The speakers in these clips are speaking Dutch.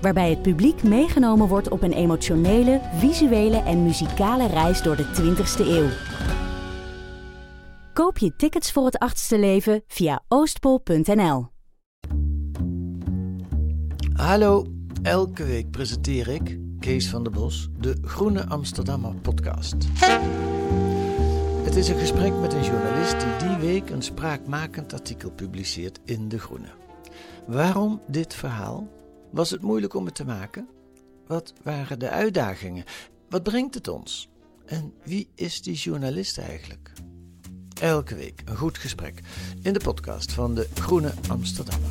Waarbij het publiek meegenomen wordt op een emotionele, visuele en muzikale reis door de 20ste eeuw. Koop je tickets voor het achtste leven via oostpol.nl. Hallo, elke week presenteer ik, Kees van der Bos, de Groene Amsterdammer podcast. Het is een gesprek met een journalist die die week een spraakmakend artikel publiceert in De Groene. Waarom dit verhaal? Was het moeilijk om het te maken? Wat waren de uitdagingen? Wat brengt het ons? En wie is die journalist eigenlijk? Elke week een goed gesprek in de podcast van de Groene Amsterdammer.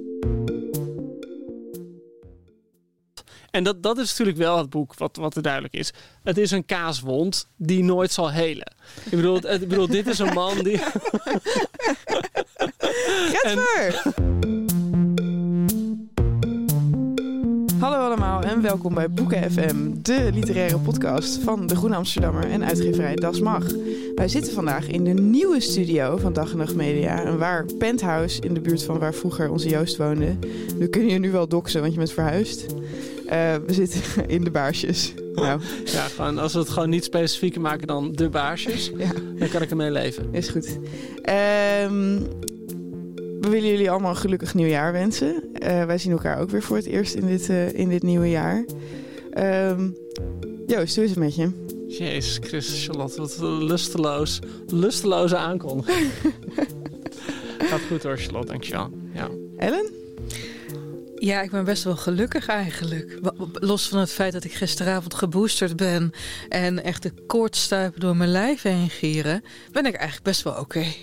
En dat, dat is natuurlijk wel het boek wat, wat er duidelijk is. Het is een kaaswond die nooit zal helen. Ik bedoel, het, ik bedoel dit is een man die... Getver! Hallo allemaal en welkom bij Boeken FM, de literaire podcast van de Groene Amsterdammer en uitgeverij Das Mag. Wij zitten vandaag in de nieuwe studio van Dag en Nacht Media, een waar penthouse in de buurt van waar vroeger onze Joost woonde. We kunnen je nu wel doxen, want je bent verhuisd. Uh, we zitten in de baarsjes. Nou. Ja, gewoon, als we het gewoon niet specifieker maken dan de baarsjes, ja. dan kan ik ermee leven. Is goed. Um, we willen jullie allemaal een gelukkig nieuwjaar wensen. Uh, wij zien elkaar ook weer voor het eerst in dit, uh, in dit nieuwe jaar. Um, Joost, hoe is het met je? Jezus Christus, Charlotte, wat lusteloos. Lusteloze aankondiging. Gaat goed hoor, Charlotte, dankjewel. Ja. Ellen? Ja, ik ben best wel gelukkig eigenlijk. Los van het feit dat ik gisteravond geboosterd ben en echt de koortstuipen door mijn lijf heen gieren, ben ik eigenlijk best wel oké. Okay.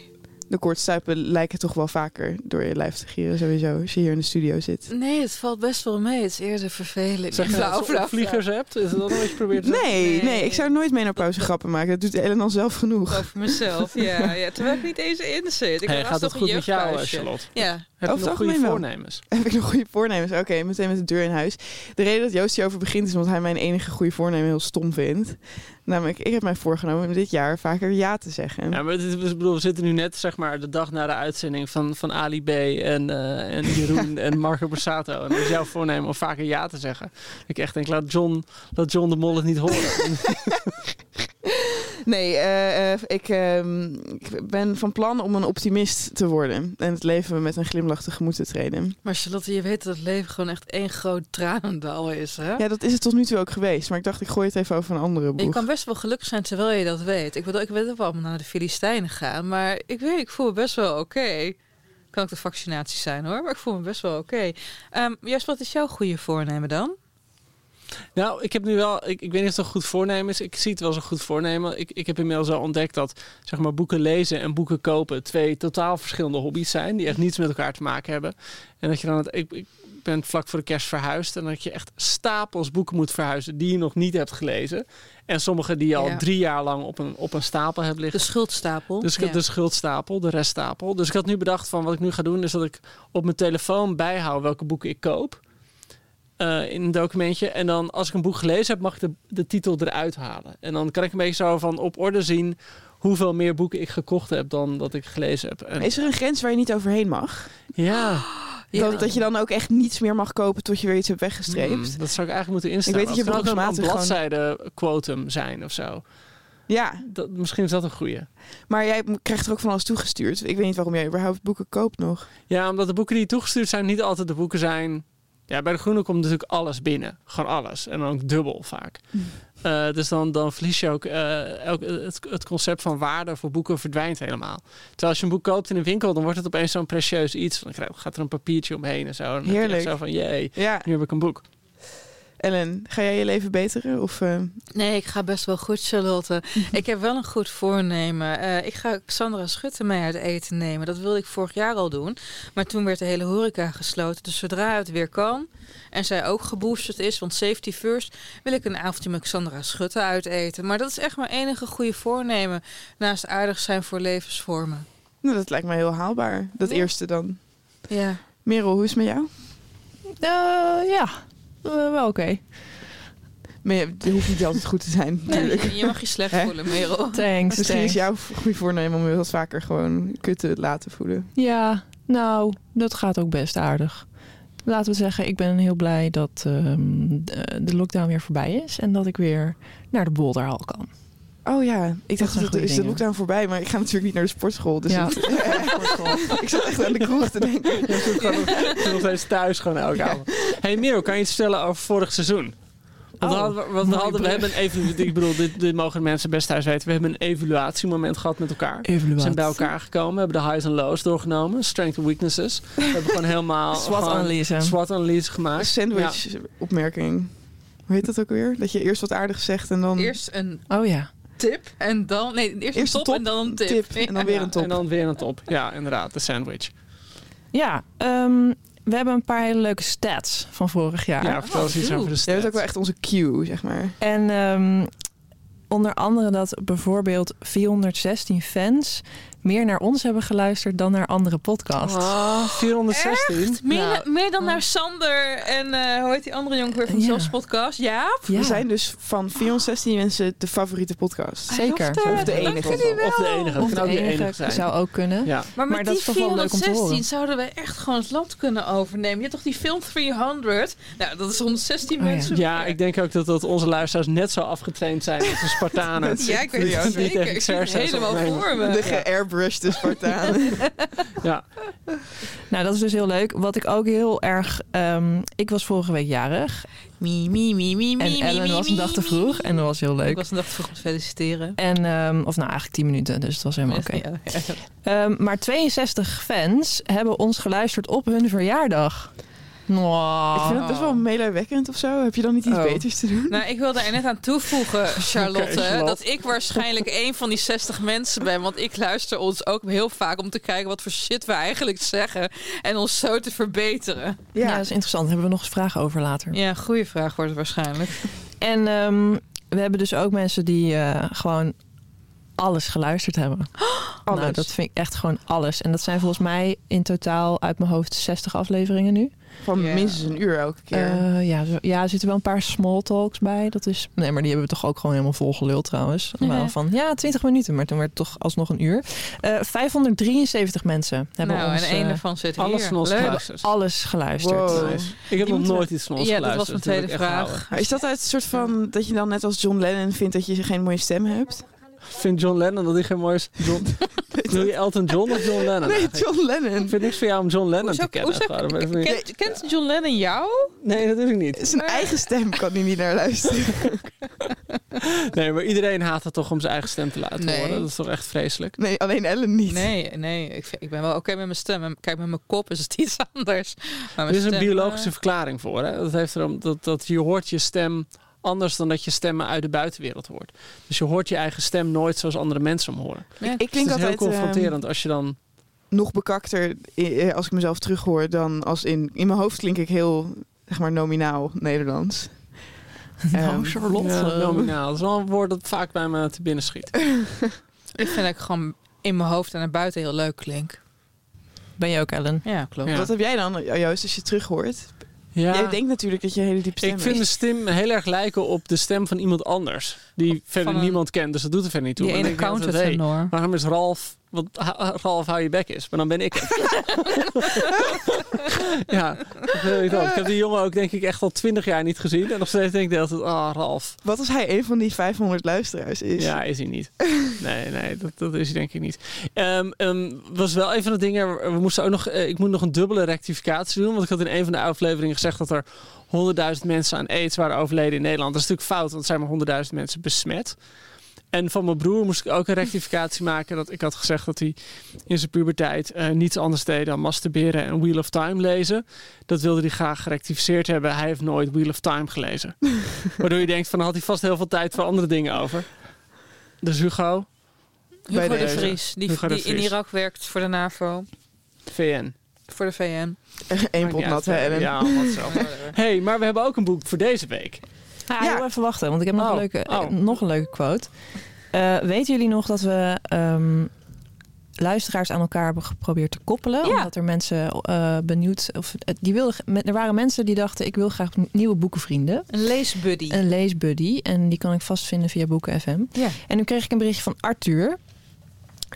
De koortstuipen lijken toch wel vaker door je lijf te gieren sowieso, als je hier in de studio zit. Nee, het valt best wel mee. Het is eerder vervelend. Zeg je flauw, flauw, vliegers hebt? Is dat wat je probeert te nee, nee, nee, ik zou nooit mee naar pauze grappen maken. Dat doet Ellen al zelf genoeg. Over mezelf, ja. ja terwijl ik niet eens in zit. Ik hey, gaat het goed met jou, Charlotte? Ja. Heb je nog goede voornemens? Heb ik nog goede voornemens? Oké, meteen met de deur in huis. De reden dat Joost hierover begint is omdat hij mijn enige goede voornemen heel stom vindt. Namelijk, ik heb mij voorgenomen om dit jaar vaker ja te zeggen. Ja, maar is, bedoel, we zitten nu net zeg maar de dag na de uitzending van, van Ali B en, uh, en Jeroen en Marco Borsato. En dat is jouw voornemen om vaker ja te zeggen. Ik echt denk, laat John, laat John de Mol het niet horen. Nee, uh, uh, ik, uh, ik, ben van plan om een optimist te worden. En het leven met een glimlach tegemoet te treden. Maar Charlotte, je weet dat het leven gewoon echt één groot tranendal is, hè? Ja, dat is het tot nu toe ook geweest. Maar ik dacht, ik gooi het even over een andere boek. Je kan best wel gelukkig zijn terwijl je dat weet. Ik wil, ik weet wel allemaal naar de Filistijnen gaan. Maar ik weet, ik voel me best wel oké. Kan ook de vaccinatie zijn, hoor. Maar ik voel me best wel oké. Okay. Um, juist, wat is jouw goede voornemen dan? Nou, ik heb nu wel, ik, ik weet niet of het een goed voornemen is. Ik zie het wel als een goed voornemen. Ik, ik heb inmiddels al ontdekt dat zeg maar, boeken lezen en boeken kopen twee totaal verschillende hobby's zijn. Die echt niets met elkaar te maken hebben. En dat je dan, het, ik, ik ben vlak voor de kerst verhuisd. En dat je echt stapels boeken moet verhuizen die je nog niet hebt gelezen. En sommige die je al ja. drie jaar lang op een, op een stapel hebt liggen. De schuldstapel. Dus ja. de schuldstapel, de reststapel. Dus ik had nu bedacht van wat ik nu ga doen is dat ik op mijn telefoon bijhoud welke boeken ik koop. Uh, in een documentje. En dan als ik een boek gelezen heb, mag ik de, de titel eruit halen. En dan kan ik een beetje zo van op orde zien hoeveel meer boeken ik gekocht heb dan dat ik gelezen heb. En... Is er een grens waar je niet overheen mag? Ja. Dat, ja. dat je dan ook echt niets meer mag kopen tot je weer iets hebt weggestreept. Hmm, dat zou ik eigenlijk moeten instellen. Ik weet dat je ook een bladzijde quotum zijn of zo. Ja, Dat, misschien is dat een goeie. maar jij krijgt er ook van alles toegestuurd. Ik weet niet waarom jij überhaupt boeken koopt nog. Ja, omdat de boeken die toegestuurd zijn niet altijd de boeken zijn. Ja, bij de Groene komt natuurlijk alles binnen. Gewoon alles. En dan ook dubbel vaak. Eh, dus dan, dan verlies je ook... eh, elk, het, het concept van waarde voor boeken verdwijnt helemaal. Terwijl als je een boek koopt in een winkel... dan wordt het opeens zo'n precieus iets. Dan gaat er een papiertje omheen en zo. En dan Heerlijk. Zo van, jee, Ja, nu heb ik een boek. Ellen, ga jij je leven beteren? Of, eh, Nee, ik ga best wel goed, Charlotte. ik heb wel een goed voornemen. Eh, ik ga Xandra Schutte mee uit eten nemen. Dat wilde ik vorig jaar al doen. Maar toen werd de hele horeca gesloten. Dus zodra het weer kan en zij ook geboosterd is, want safety first, wil ik een avondje met Xandra Schutte uit eten. Maar dat is echt mijn enige goede voornemen. Naast aardig zijn voor levensvormen. nou, dat lijkt mij heel haalbaar. Dat Ja. eerste dan. Ja. Merel, hoe is het met jou? Eh, ja, wel oké. Maar je- het hoeft niet altijd goed te zijn, natuurlijk. Nee, je mag je slecht voelen, Merel. Thanks, Misschien thanks. is jouw goede voornemen om je wat vaker gewoon kut te laten voelen. Ja, nou, dat gaat ook best aardig. Laten we zeggen, ik ben heel blij dat ehm, de, de lockdown weer voorbij is. En dat ik weer naar de boulderhal kan. Oh ja, ik dacht dat is de lockdown voorbij, maar ik ga natuurlijk niet naar de sportschool. Dus Ja. ik zat echt aan de kroeg te denken. Je zit nog steeds thuis gewoon elke Ja. avond. hey Miro, kan je iets vertellen over vorig seizoen? Want we, Oh, hadden, want we, hadden, we hebben een even, ik bedoel, dit, dit mogen de mensen best thuis weten. We hebben een evaluatiemoment gehad met elkaar. We zijn bij elkaar gekomen, we hebben de highs en lows doorgenomen, strengths en weaknesses. We hebben gewoon helemaal SWOT-analyse. SWOT-analyse gemaakt. Sandwich opmerking. Hoe heet dat ook weer? Dat je eerst wat aardig zegt en dan Eerst een Oh ja. Tip en dan... Nee, eerst, Eerst een top, top, en dan een tip. tip en dan weer een top. En dan weer een top. Ja, inderdaad, de sandwich. Ja, ehm, we hebben een paar hele leuke stats van vorig jaar. Ja, vertel eens iets cool. over de Jij bent ook stats. wel echt onze cue, zeg maar. En ehm, onder andere dat bijvoorbeeld 416 fans meer naar ons hebben geluisterd dan naar andere podcasts. Ah, 416. Meer, Nou, meer dan naar Sander en eh, hoe heet die andere jongen weer van Ja. Zelfs podcast? Jaap? Ja, We zijn dus van 416 mensen de favoriete podcast. zeker. Of de enige. Of de enige. Of de enige enige zijn. zou ook kunnen. Ja. Maar met Maar dat die is toch wel leuk om te 416 horen. zouden we echt gewoon het land kunnen overnemen. Je hebt toch die film 300? Nou, dat is 116 Oh ja. mensen. ja, ik denk ook dat, dat onze luisteraars net zo afgetraind zijn als de Spartanen. Ja, ik weet Die- het zeker. tegen Ik zie het helemaal voor me. De geairbrushed Spartanen. Ja. Nou, dat is dus heel leuk. Wat ik ook heel erg... ehm, ik was vorige week jarig. Mie, mie, mie, mie, En Ellen mie, was een dag te vroeg. mie. En dat was heel Ik leuk. was een dag te vroeg om te feliciteren. En, ehm, of nou, eigenlijk 10 minuten. Dus het was helemaal oké. Ja, ja. Ehm, maar 62 fans hebben ons geluisterd op hun verjaardag. Ik vind het best wel meelewekkend of zo. Heb je dan niet iets Oh. beters te doen? Nou, ik wilde er net aan toevoegen, Charlotte, dat ik waarschijnlijk een van die 60 mensen ben. Want ik luister ons ook heel vaak om te kijken wat voor shit we eigenlijk zeggen. En ons zo te verbeteren. Ja. dat is interessant. Daar hebben we nog eens vragen over later. Ja, goede vraag wordt het waarschijnlijk. En ehm, we hebben dus ook mensen die eh, gewoon alles geluisterd hebben. Alles. Nou, dat vind ik echt gewoon alles. En dat zijn volgens mij in totaal uit mijn hoofd 60 afleveringen nu. Van Ja. minstens een uur elke keer. Eh, ja, zo, ja, er zitten wel een paar small talks bij. Dat is, nee, maar die hebben we toch ook gewoon helemaal vol geluld trouwens. Ja. Wel van, ja, 20 minuten. Maar toen werd het toch alsnog een uur. Eh 573 mensen hebben nou, ons en één eh, ervan zit hier. Alles Leuk. geluisterd. alles geluisterd. Wow. Nice. Ik heb nog nooit iets van ons Ja, dat was geluisterd. mijn tweede vraag. is dat uit een soort van dat je dan net als John Lennon vindt dat je geen mooie stem hebt? Vindt John Lennon dat hij geen mooi is? John... Wil je Elton John of John Lennon? Nee? John Lennon. Ik vind niks voor jou om John Lennon Hoezo, te kennen. hoezo- ik- kent, John Lennon jou? Nee, natuurlijk niet. Zijn eigen stem kan hij niet naar luisteren. Nee, maar iedereen haat het toch om zijn eigen stem te laten Nee. horen. Dat is toch echt vreselijk. Nee, alleen Ellen niet. Nee, nee. Ik, vind- ik ben wel oké met mijn stem. Kijk, met mijn kop is het iets anders. Er is een biologische eh, verklaring voor. Hè? Dat heeft erom dat, dat je hoort je stem anders dan dat je stemmen uit de buitenwereld hoort. Dus je hoort je eigen stem nooit zoals andere mensen hem horen. ja. Ik Dus klink het is heel altijd ehm, confronterend als je dan... nog bekakter eh, als ik mezelf terughoor dan als in... In mijn hoofd klink ik heel, zeg maar, nominaal Nederlands. Nou, Ehm, Charlotte. Ja, nominaal. Dat is wel een woord dat vaak bij me te binnen schiet. Ik vind dat ik gewoon in mijn hoofd en naar buiten heel leuk klink. Ben je ook, Ellen? Ja, klopt. Ja. Wat heb jij dan, juist als je terughoort? Ja. Jij denkt natuurlijk dat je een hele diepe stem Ik vind de stem heel erg lijken op de stem van iemand anders. Die verder niemand kent, dus dat doet er verder niet toe. Die ene dan denk ik altijd, counter hey. Waarom is Ralf Want ha- Ralf, hou je bek is. Maar dan ben ik het. ja, dat. Ik heb die jongen ook denk ik echt al twintig jaar niet gezien. En nog steeds denk ik tijd, ah, Ralf. Wat als hij een van die 500 luisteraars is? Ja, is hij niet. Nee, nee, dat, dat is hij denk ik niet. Ehm, was wel een van de dingen. We moesten ook nog. eh, ik moet nog een dubbele rectificatie doen. Want ik had in een van de afleveringen gezegd dat er 100.000 mensen aan aids waren overleden in Nederland. Dat is natuurlijk fout, want er zijn maar 100.000 mensen besmet. En van mijn broer moest ik ook een rectificatie maken. Dat ik had gezegd dat hij in zijn puberteit eh, niets anders deed dan masturberen en Wheel of Time lezen. Dat wilde hij graag gerectificeerd hebben. Hij heeft nooit Wheel of Time gelezen. Waardoor je denkt van dan had hij vast heel veel tijd voor andere dingen over. Dus Hugo, Bij Hugo de deze. Vries, die, Hugo de die in. Irak werkt voor de NAVO, VN. voor de VN. Eén pot nat, hè, Ellen? Ja, wat zo. hey, maar we hebben ook een boek voor deze week. Ah, Ja. even wachten, want ik heb nog, Oh, een, leuke, oh. nog een leuke quote. Eh, weten jullie nog dat we ehm, luisteraars aan elkaar hebben geprobeerd te koppelen? Ja. Omdat er mensen eh, benieuwd... Of, eh, die wilden, er waren mensen die dachten, ik wil graag nieuwe boekenvrienden. Een leesbuddy. Een leesbuddy. En die kan ik vast vinden via Boeken FM. Ja. En nu kreeg ik een berichtje van Arthur.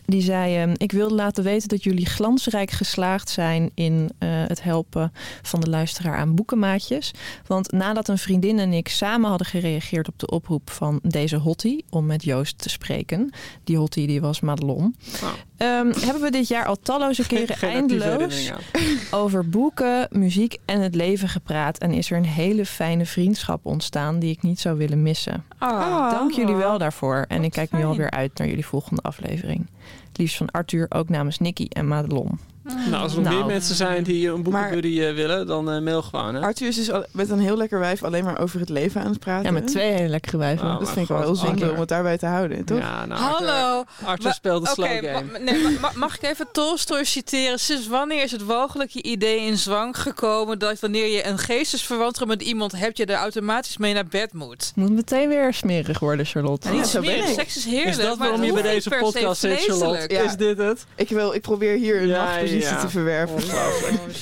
Die zei: ehm, Ik wilde laten weten dat jullie glansrijk geslaagd zijn in eh, het helpen van de luisteraar aan boekenmaatjes. Want nadat een vriendin en ik samen hadden gereageerd op de oproep van deze hottie om met Joost te spreken, die hottie die was Madelon, Oh. ehm, hebben we dit jaar al talloze keren eindeloos over boeken, muziek en het leven gepraat. En is er een hele fijne vriendschap ontstaan die ik niet zou willen missen. Ah, Dank jullie wel daarvoor. En Wat ik kijk nu alweer uit naar jullie volgende aflevering. Het liefst van Arthur, ook namens Nicky en Madelon. Nou, als er nog Nou. meer mensen zijn die een boekenbuddy eh, willen, dan eh, mail gewoon. Hè? Arthur is dus al- met een heel lekker wijf alleen maar over het leven aan het praten. Ja, met twee hele lekkere wijven. Oh, Dat maar vind ik wel heel zonde om het daarbij te houden, toch? Ja, nou, Hallo. Arthur speelt de slow game. ma- nee, ma- ma- mag ik even Tolstoy citeren? Sinds wanneer is het walgelijke idee in zwang gekomen dat wanneer je een geestesverwantschap met iemand hebt, je er automatisch mee naar bed moet? Moet meteen weer smerig worden, Charlotte. Niet zo smerig, seks is heerlijk. is dat waarom je bij deze podcast zit, Charlotte? Ja. Is dit het? Ik, wil, ik probeer hier een Ja, machtpositie ja. te verwerven. Oh,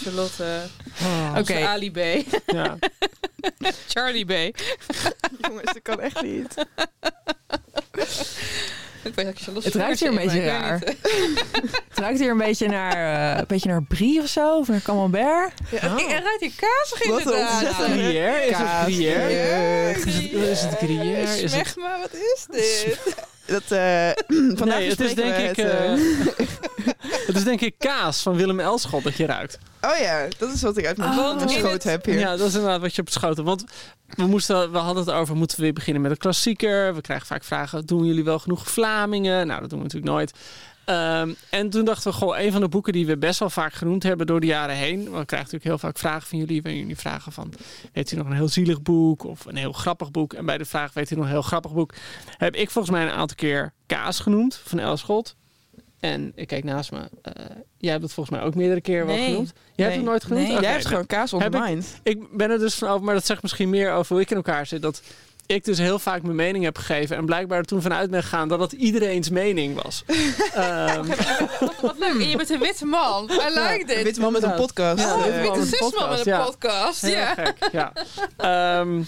Charlotte. Oh, Oké. Ali B. Ja. Charlie B. Jongens, dat kan echt niet. Ik weet dat Het ruikt hier een beetje ik raar. Het ruikt hier een beetje naar, eh, een beetje naar brie of zo. Of naar camembert. Ik- Er ruikt hier kazig Wat een ontzettend- Gruyère? Is het Kaas. Gruyère? Ja, Is het, is het Gruyère? Is het... Smeg maar, wat is dit? Dat, eh vandaag Nee, het is denk ik... het, eh, eh, is denk ik kaas van Willem Elschot dat je ruikt. oh ja, dat is wat ik uit mijn, in schoot heb hier. Ja, dat is inderdaad wat je op het schoten. Want we, moesten, we hadden het over, moeten we weer beginnen met een klassieker? We krijgen vaak vragen, doen jullie wel genoeg Vlamingen? Nou, dat doen we natuurlijk nooit. Ehm, en toen dachten we, goh, een van de boeken die we best wel vaak genoemd hebben door de jaren heen. Want we krijgen natuurlijk heel vaak vragen van jullie. Waarin jullie vragen van, weet u nog een heel zielig boek of een heel grappig boek? En bij de vraag, weet u nog een heel grappig boek? Heb ik volgens mij een aantal keer Kaas genoemd van Elschot. En ik kijk naast me. eh, jij hebt het volgens mij ook meerdere keren wel genoemd. Jij hebt het nooit genoemd? Nee. Jij hebt nou. gewoon kaas on the ik- mind. Ik ben er dus van over, maar dat zegt misschien meer over hoe ik in elkaar zit. Dat ik dus heel vaak mijn mening heb gegeven. En blijkbaar er toen vanuit ben gegaan dat dat iedereen's mening was. Ehm, Wat, wat leuk. En je bent een witte man. I like Een dit. witte man met een podcast. Ja, Oh, een man witte met een cisman met een podcast, ja. Ja. gek, ja. Ehm,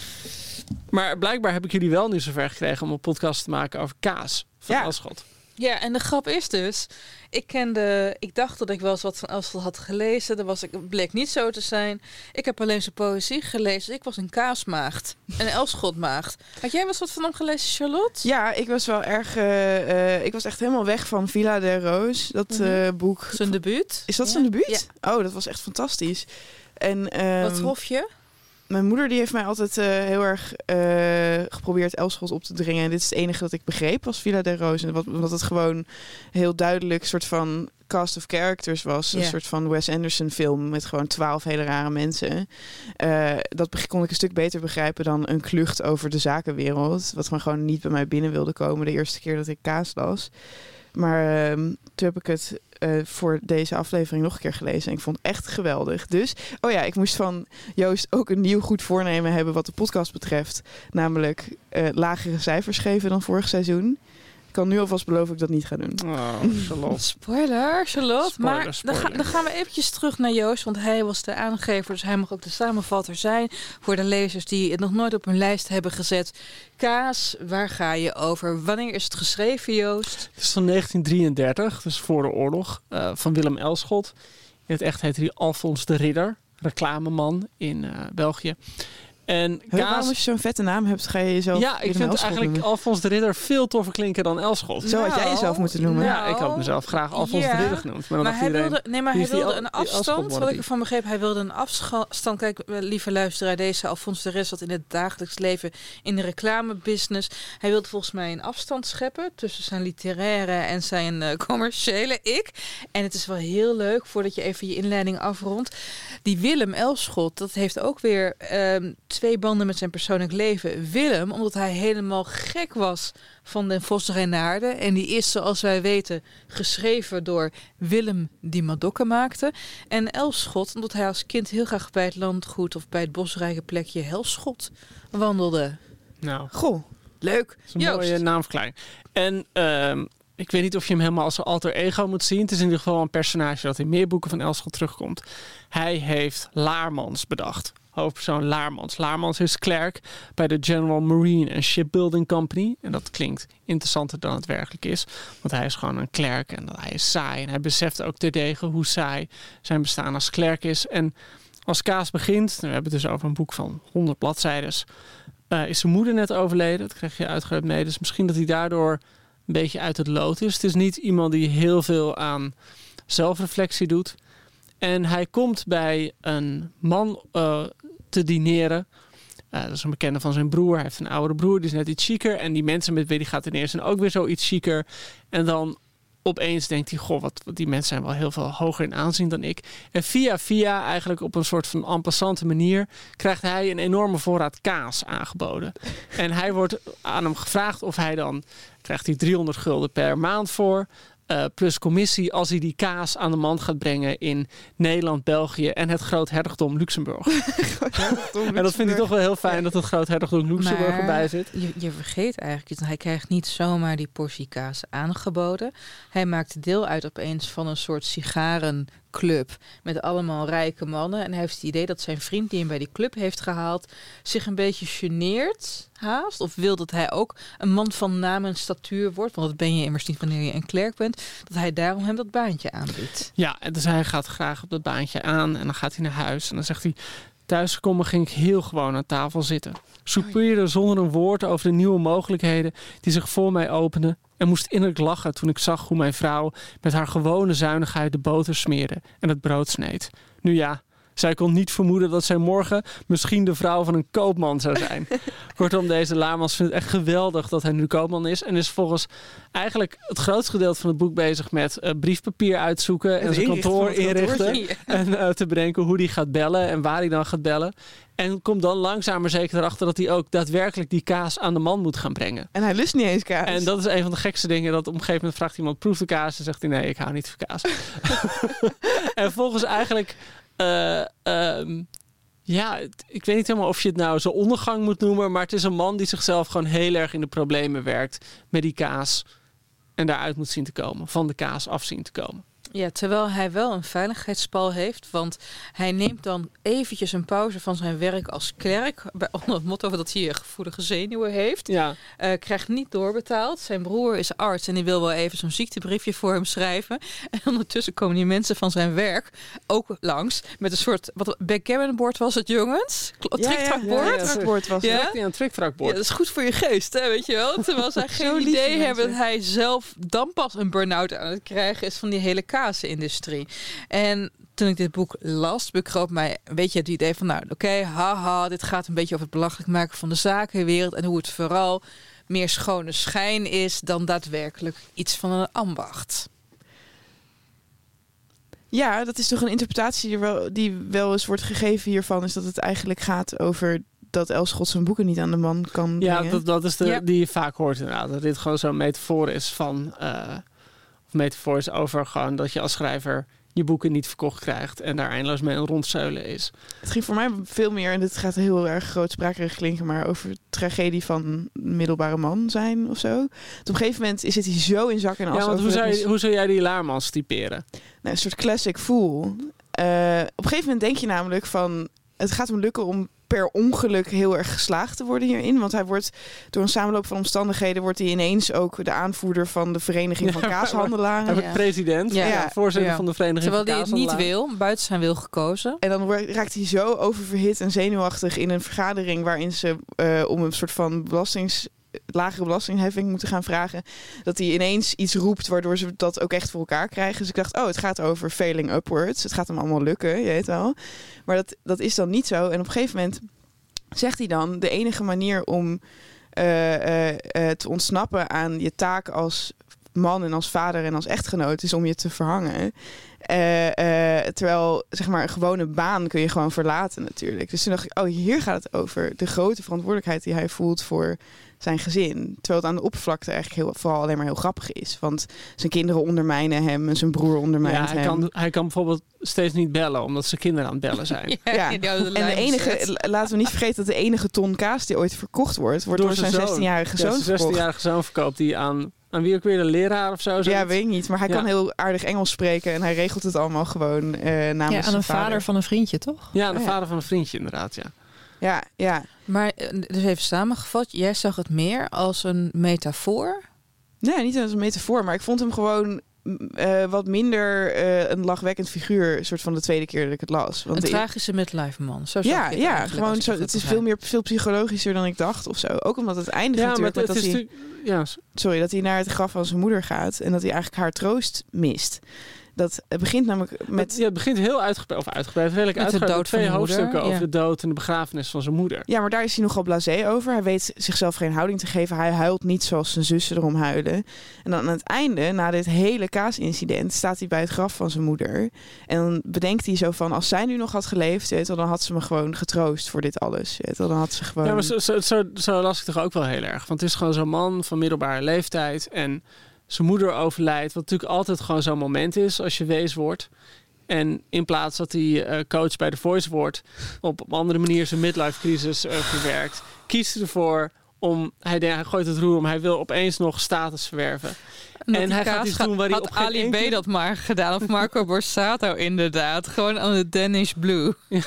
maar blijkbaar heb ik jullie wel nu zover gekregen om een podcast te maken over kaas van Ja. Elschot. ja, en de grap is dus... Ik kende... Ik dacht dat ik wel eens wat van Elschot had gelezen. Dat was, ik, bleek niet zo te zijn. Ik heb alleen zijn poëzie gelezen. Ik was een kaasmaagd. Een Elschotmaagd. Had jij wel eens wat van hem gelezen, Charlotte? Ja, ik was wel erg. eh, eh, ik was echt helemaal weg van Villa de Roos, dat Mhm. eh, boek. Zijn debuut. Is dat Ja. zijn debuut? Oh, dat was echt fantastisch. En ehm, Wat trof je? Mijn moeder die heeft mij altijd eh, heel erg eh, geprobeerd Elschot op te dringen. En dit is het enige dat ik begreep was Villa de Roos. En wat, omdat het gewoon heel duidelijk soort van cast of characters was. Een soort van Wes Anderson film met gewoon twaalf hele rare mensen. Eh, dat kon ik een stuk beter begrijpen dan een klucht over de zakenwereld. Wat gewoon, gewoon niet bij mij binnen wilde komen de eerste keer dat ik kaas las. Maar ehm, toen heb ik het eh, voor deze aflevering nog een keer gelezen. En ik vond het echt geweldig. Dus, oh ja, ik moest van Joost ook een nieuw goed voornemen hebben wat de podcast betreft. Namelijk eh, lagere cijfers geven dan vorig seizoen. Ik kan nu alvast beloven dat ik dat niet ga doen. Oh, Charlotte. Spoiler, Charlotte. Spoiler, maar Dan, ga- dan gaan we eventjes terug naar Joost. Want hij was de aangever. Dus hij mag ook de samenvatter zijn. Voor de lezers die het nog nooit op hun lijst hebben gezet. Kaas, waar ga je over? Wanneer is het geschreven, Joost? Het is van 1933, dus voor de oorlog, eh, van Willem Elschot. In het echt heet hij Alfons de Ridder, reclameman in eh, België. En kaas... als je zo'n vette naam hebt, ga je jezelf Ja, ik vind eigenlijk noemen? Alfons de Ridder veel toffer klinken dan Elschot. Zo had jij jezelf moeten noemen. ja, ik had nou, mezelf graag Alfons de Ridder genoemd. Maar, dan Maar dacht hij iedereen, wilde, nee, maar hij wilde een afstand. Wat ik ervan begreep, hij wilde een afstand. Kijk, eh, lieve luisteraar, deze Alfons de Rest zat in het dagelijks leven in de reclamebusiness. Hij wilde volgens mij een afstand scheppen tussen zijn literaire en zijn eh, commerciële ik. En het is wel heel leuk, voordat je even je inleiding afrondt. Die Willem Elschot, dat heeft ook weer ehm, twee banden met zijn persoonlijk leven. Willem, omdat hij helemaal gek was van den Vos Reinaarden. En die is, zoals wij weten, geschreven door Willem die Madokke maakte. En Elschot, omdat hij als kind heel graag bij het landgoed of bij het bosrijke plekje Helschot wandelde. Nou, Goh, leuk. dat is een Joost. mooie naamverklaring. En ehm, ik weet niet of je hem helemaal als een alter ego moet zien. Het is in ieder geval een personage dat in meer boeken van Elschot terugkomt. Hij heeft Laarmans bedacht. Hoofdpersoon Laarmans. Laarmans is klerk bij de General Marine and Shipbuilding Company. En dat klinkt interessanter dan het werkelijk is. Want hij is gewoon een klerk en hij is saai. En hij beseft ook terdege hoe saai zijn bestaan als klerk is. En als Kaas begint, we hebben het dus over een boek van 100 bladzijden. eh, is zijn moeder net overleden. Dat kreeg je uitgelegd mee. Dus misschien dat hij daardoor een beetje uit het lood is. Het is niet iemand die heel veel aan zelfreflectie doet. En hij komt bij een man eh, te dineren. Eh, dat is een bekende van zijn broer. Hij heeft een oudere broer, die is net iets chiquer. En die mensen met wie hij gaat dineren zijn ook weer zo iets chiquer. En dan opeens denkt hij, goh, wat, die mensen zijn wel heel veel hoger in aanzien dan ik. En via via, eigenlijk op een soort van en passante manier, krijgt hij een enorme voorraad kaas aangeboden. en hij wordt aan hem gevraagd of hij dan, krijgt hij 300 gulden per maand voor. Eh, plus commissie als hij die kaas aan de man gaat brengen in Nederland, België en het Groot Hertogdom Luxemburg. En dat vindt hij toch wel heel fijn dat het Groot Hertogdom Luxemburg Maar erbij zit. Je, je vergeet eigenlijk iets. Hij krijgt niet zomaar die portie kaas aangeboden. Hij maakt deel uit opeens van een soort sigarenclub met allemaal rijke mannen. En hij heeft het idee dat zijn vriend die hem bij die club heeft gehaald zich een beetje geneert haast. Of wil dat hij ook een man van naam en statuur wordt. Want dat ben je immers niet wanneer je een klerk bent. Dat hij daarom hem dat baantje aanbiedt. Ja, en dus hij gaat graag op dat baantje aan en dan gaat hij naar huis. En dan zegt hij, thuisgekomen ging ik heel gewoon aan tafel zitten. Soupeerde zonder een woord over de nieuwe mogelijkheden die zich voor mij openden. En moest innerlijk lachen toen ik zag hoe mijn vrouw met haar gewone zuinigheid de boter smeerde en het brood sneed. Nu ja, zij kon niet vermoeden dat zij morgen misschien de vrouw van een koopman zou zijn. Kortom, deze Lamans vindt het echt geweldig dat hij nu koopman is. En is volgens eigenlijk het grootste gedeelte van het boek bezig met eh, briefpapier uitzoeken en zijn kantoor inrichten. En eh, te bedenken hoe die gaat bellen en waar hij dan gaat bellen. En komt dan langzaam maar zeker erachter dat hij ook daadwerkelijk die kaas aan de man moet gaan brengen. En hij lust niet eens kaas. En dat is een van de gekste dingen. Dat op een gegeven moment vraagt iemand, proeft de kaas? En zegt hij, nee, ik hou niet van kaas. en volgens eigenlijk... eh, ehm, ja, ik weet niet helemaal of je het nou zijn ondergang moet noemen. Maar het is een man die zichzelf gewoon heel erg in de problemen werkt. Met die kaas. En daaruit moet zien te komen. Van de kaas af zien te komen. Ja, terwijl hij wel een veiligheidspal heeft. Want hij neemt dan eventjes een pauze van zijn werk als klerk. Bij, onder het motto dat hij gevoelige zenuwen heeft. Ja, Eh, krijgt niet doorbetaald. Zijn broer is arts en die wil wel even zo'n ziektebriefje voor hem schrijven. En ondertussen komen die mensen van zijn werk ook langs. Met een soort, wat backgammonbord was het jongens? Ja, ja, Triktrakbord? ja, ja, was Ja? een Ja, triktrakbord. dat is goed voor je geest, hè, weet je wel. Terwijl zij geen idee hebben dat hij zelf dan pas een burn-out aan het krijgen is van die hele kaasindustrie. En toen ik dit boek las, bekroop mij, weet je, het idee van, nou, oké, haha, dit gaat een beetje over het belachelijk maken van de zakenwereld en hoe het vooral meer schone schijn is dan daadwerkelijk iets van een ambacht. Ja, dat is toch een interpretatie die wel, die wel eens wordt gegeven hiervan. Is dat het eigenlijk gaat over dat Elschot zijn boeken niet aan de man kan Ja, brengen. dat, dat is de Ja. die je vaak hoort inderdaad. Dat dit gewoon zo'n metafoor is van... eh, metafoor is over gewoon dat je als schrijver je boeken niet verkocht krijgt en daar eindeloos mee een rondzeulen is. Het ging voor mij veel meer, en dit gaat heel erg grootsprakerig klinken, maar over tragedie van middelbare man zijn of zo. op een gegeven moment zit hij zo in zak en as. Ja, want hoe zou, je, hoe zou jij die Laarmans typeren? nou, een soort classic fool. Eh, op een gegeven moment denk je namelijk van... het gaat hem lukken om per ongeluk heel erg geslaagd te worden hierin. Want hij wordt door een samenloop van omstandigheden... wordt hij ineens ook de aanvoerder van de Vereniging van Ja, Kaashandelaren. president, Ja. ja, voorzitter Ja. van de Vereniging Terwijl van hij het niet wil, buiten zijn wil gekozen. En dan wordt- raakt hij zo oververhit en zenuwachtig in een vergadering... waarin ze eh, om een soort van belastings lagere belastingheffing moeten gaan vragen. Dat hij ineens iets roept waardoor ze dat ook echt voor elkaar krijgen. Dus ik dacht, oh, het gaat over failing upwards. Het gaat hem allemaal lukken, je weet wel. Maar dat, dat is dan niet zo. En op een gegeven moment zegt hij dan... de enige manier om eh, eh, eh, te ontsnappen aan je taak als man en als vader en als echtgenoot... is om je te verhangen. Eh, eh, terwijl, zeg maar, een gewone baan kun je gewoon verlaten natuurlijk. Dus toen dacht ik, oh, hier gaat het over de grote verantwoordelijkheid die hij voelt voor zijn gezin. Terwijl het aan de oppervlakte eigenlijk heel, vooral alleen maar heel grappig is. Want zijn kinderen ondermijnen hem en zijn broer ondermijnt Ja, hij, hem. kan, hij kan bijvoorbeeld steeds niet bellen, omdat zijn kinderen aan het bellen zijn. Ja. En de enige, laten we niet vergeten dat de enige ton kaas die ooit verkocht wordt, wordt door, zijn zoon. 16-jarige Ja, zoon zijn verkocht. 16-jarige zoon verkoopt die aan, aan wie ook weer de leraar of zo. Ja, zoiets. weet ik niet. Maar hij Ja. kan heel aardig Engels spreken en hij regelt het allemaal gewoon eh namens Ja, aan een vader van een vriendje, toch? Ja, de Ja. vader van een vriendje inderdaad, ja. Ja, ja. Maar eh, dus even samengevat, jij zag het meer als een metafoor. Nee, niet als een metafoor, maar ik vond hem gewoon eh, wat minder eh, een lachwekkend figuur, soort van de tweede keer dat ik het las. Want een tragische midlife man. Zo zag ja, het ja, gewoon zo. het is veel meer veel psychologischer dan ik dacht of zo. Ook omdat het eindigt Ja, natuurlijk met het dat is hij. Ja, sorry, dat hij naar het graf van zijn moeder gaat en dat hij eigenlijk haar troost mist. Dat het begint namelijk met, ja, het begint heel uitgebreid, of uitgebreid, redelijk Met de uitgebreid. dood met twee van de moeder, hoofdstukken ja. over de dood en de begrafenis van zijn moeder. Ja, maar daar is hij nogal blasé over. Hij weet zichzelf geen houding te geven. Hij huilt niet zoals zijn zussen erom huilen. En dan aan het einde, na dit hele kaasincident, staat hij bij het graf van zijn moeder. En dan bedenkt hij zo van, als zij nu nog had geleefd, weet je wel, dan had ze me gewoon getroost voor dit alles. Weet je wel. Dan had ze gewoon... Ja, maar zo, zo, zo, zo las ik toch ook wel heel erg. Want het is gewoon zo'n man van middelbare leeftijd. En zijn moeder overlijdt. Wat natuurlijk altijd gewoon zo'n moment is als je wees wordt. En in plaats dat hij eh, coach bij The Voice wordt, op een andere manier zijn midlife crisis eh, verwerkt, kiest hij ervoor om, hij, denkt, hij gooit het roer om, hij wil opeens nog status verwerven. En hij gaat iets doen waar hij op geen Ali enkele- B dat maar gedaan. Of Marco Borsato inderdaad. Gewoon aan de Danish Blue.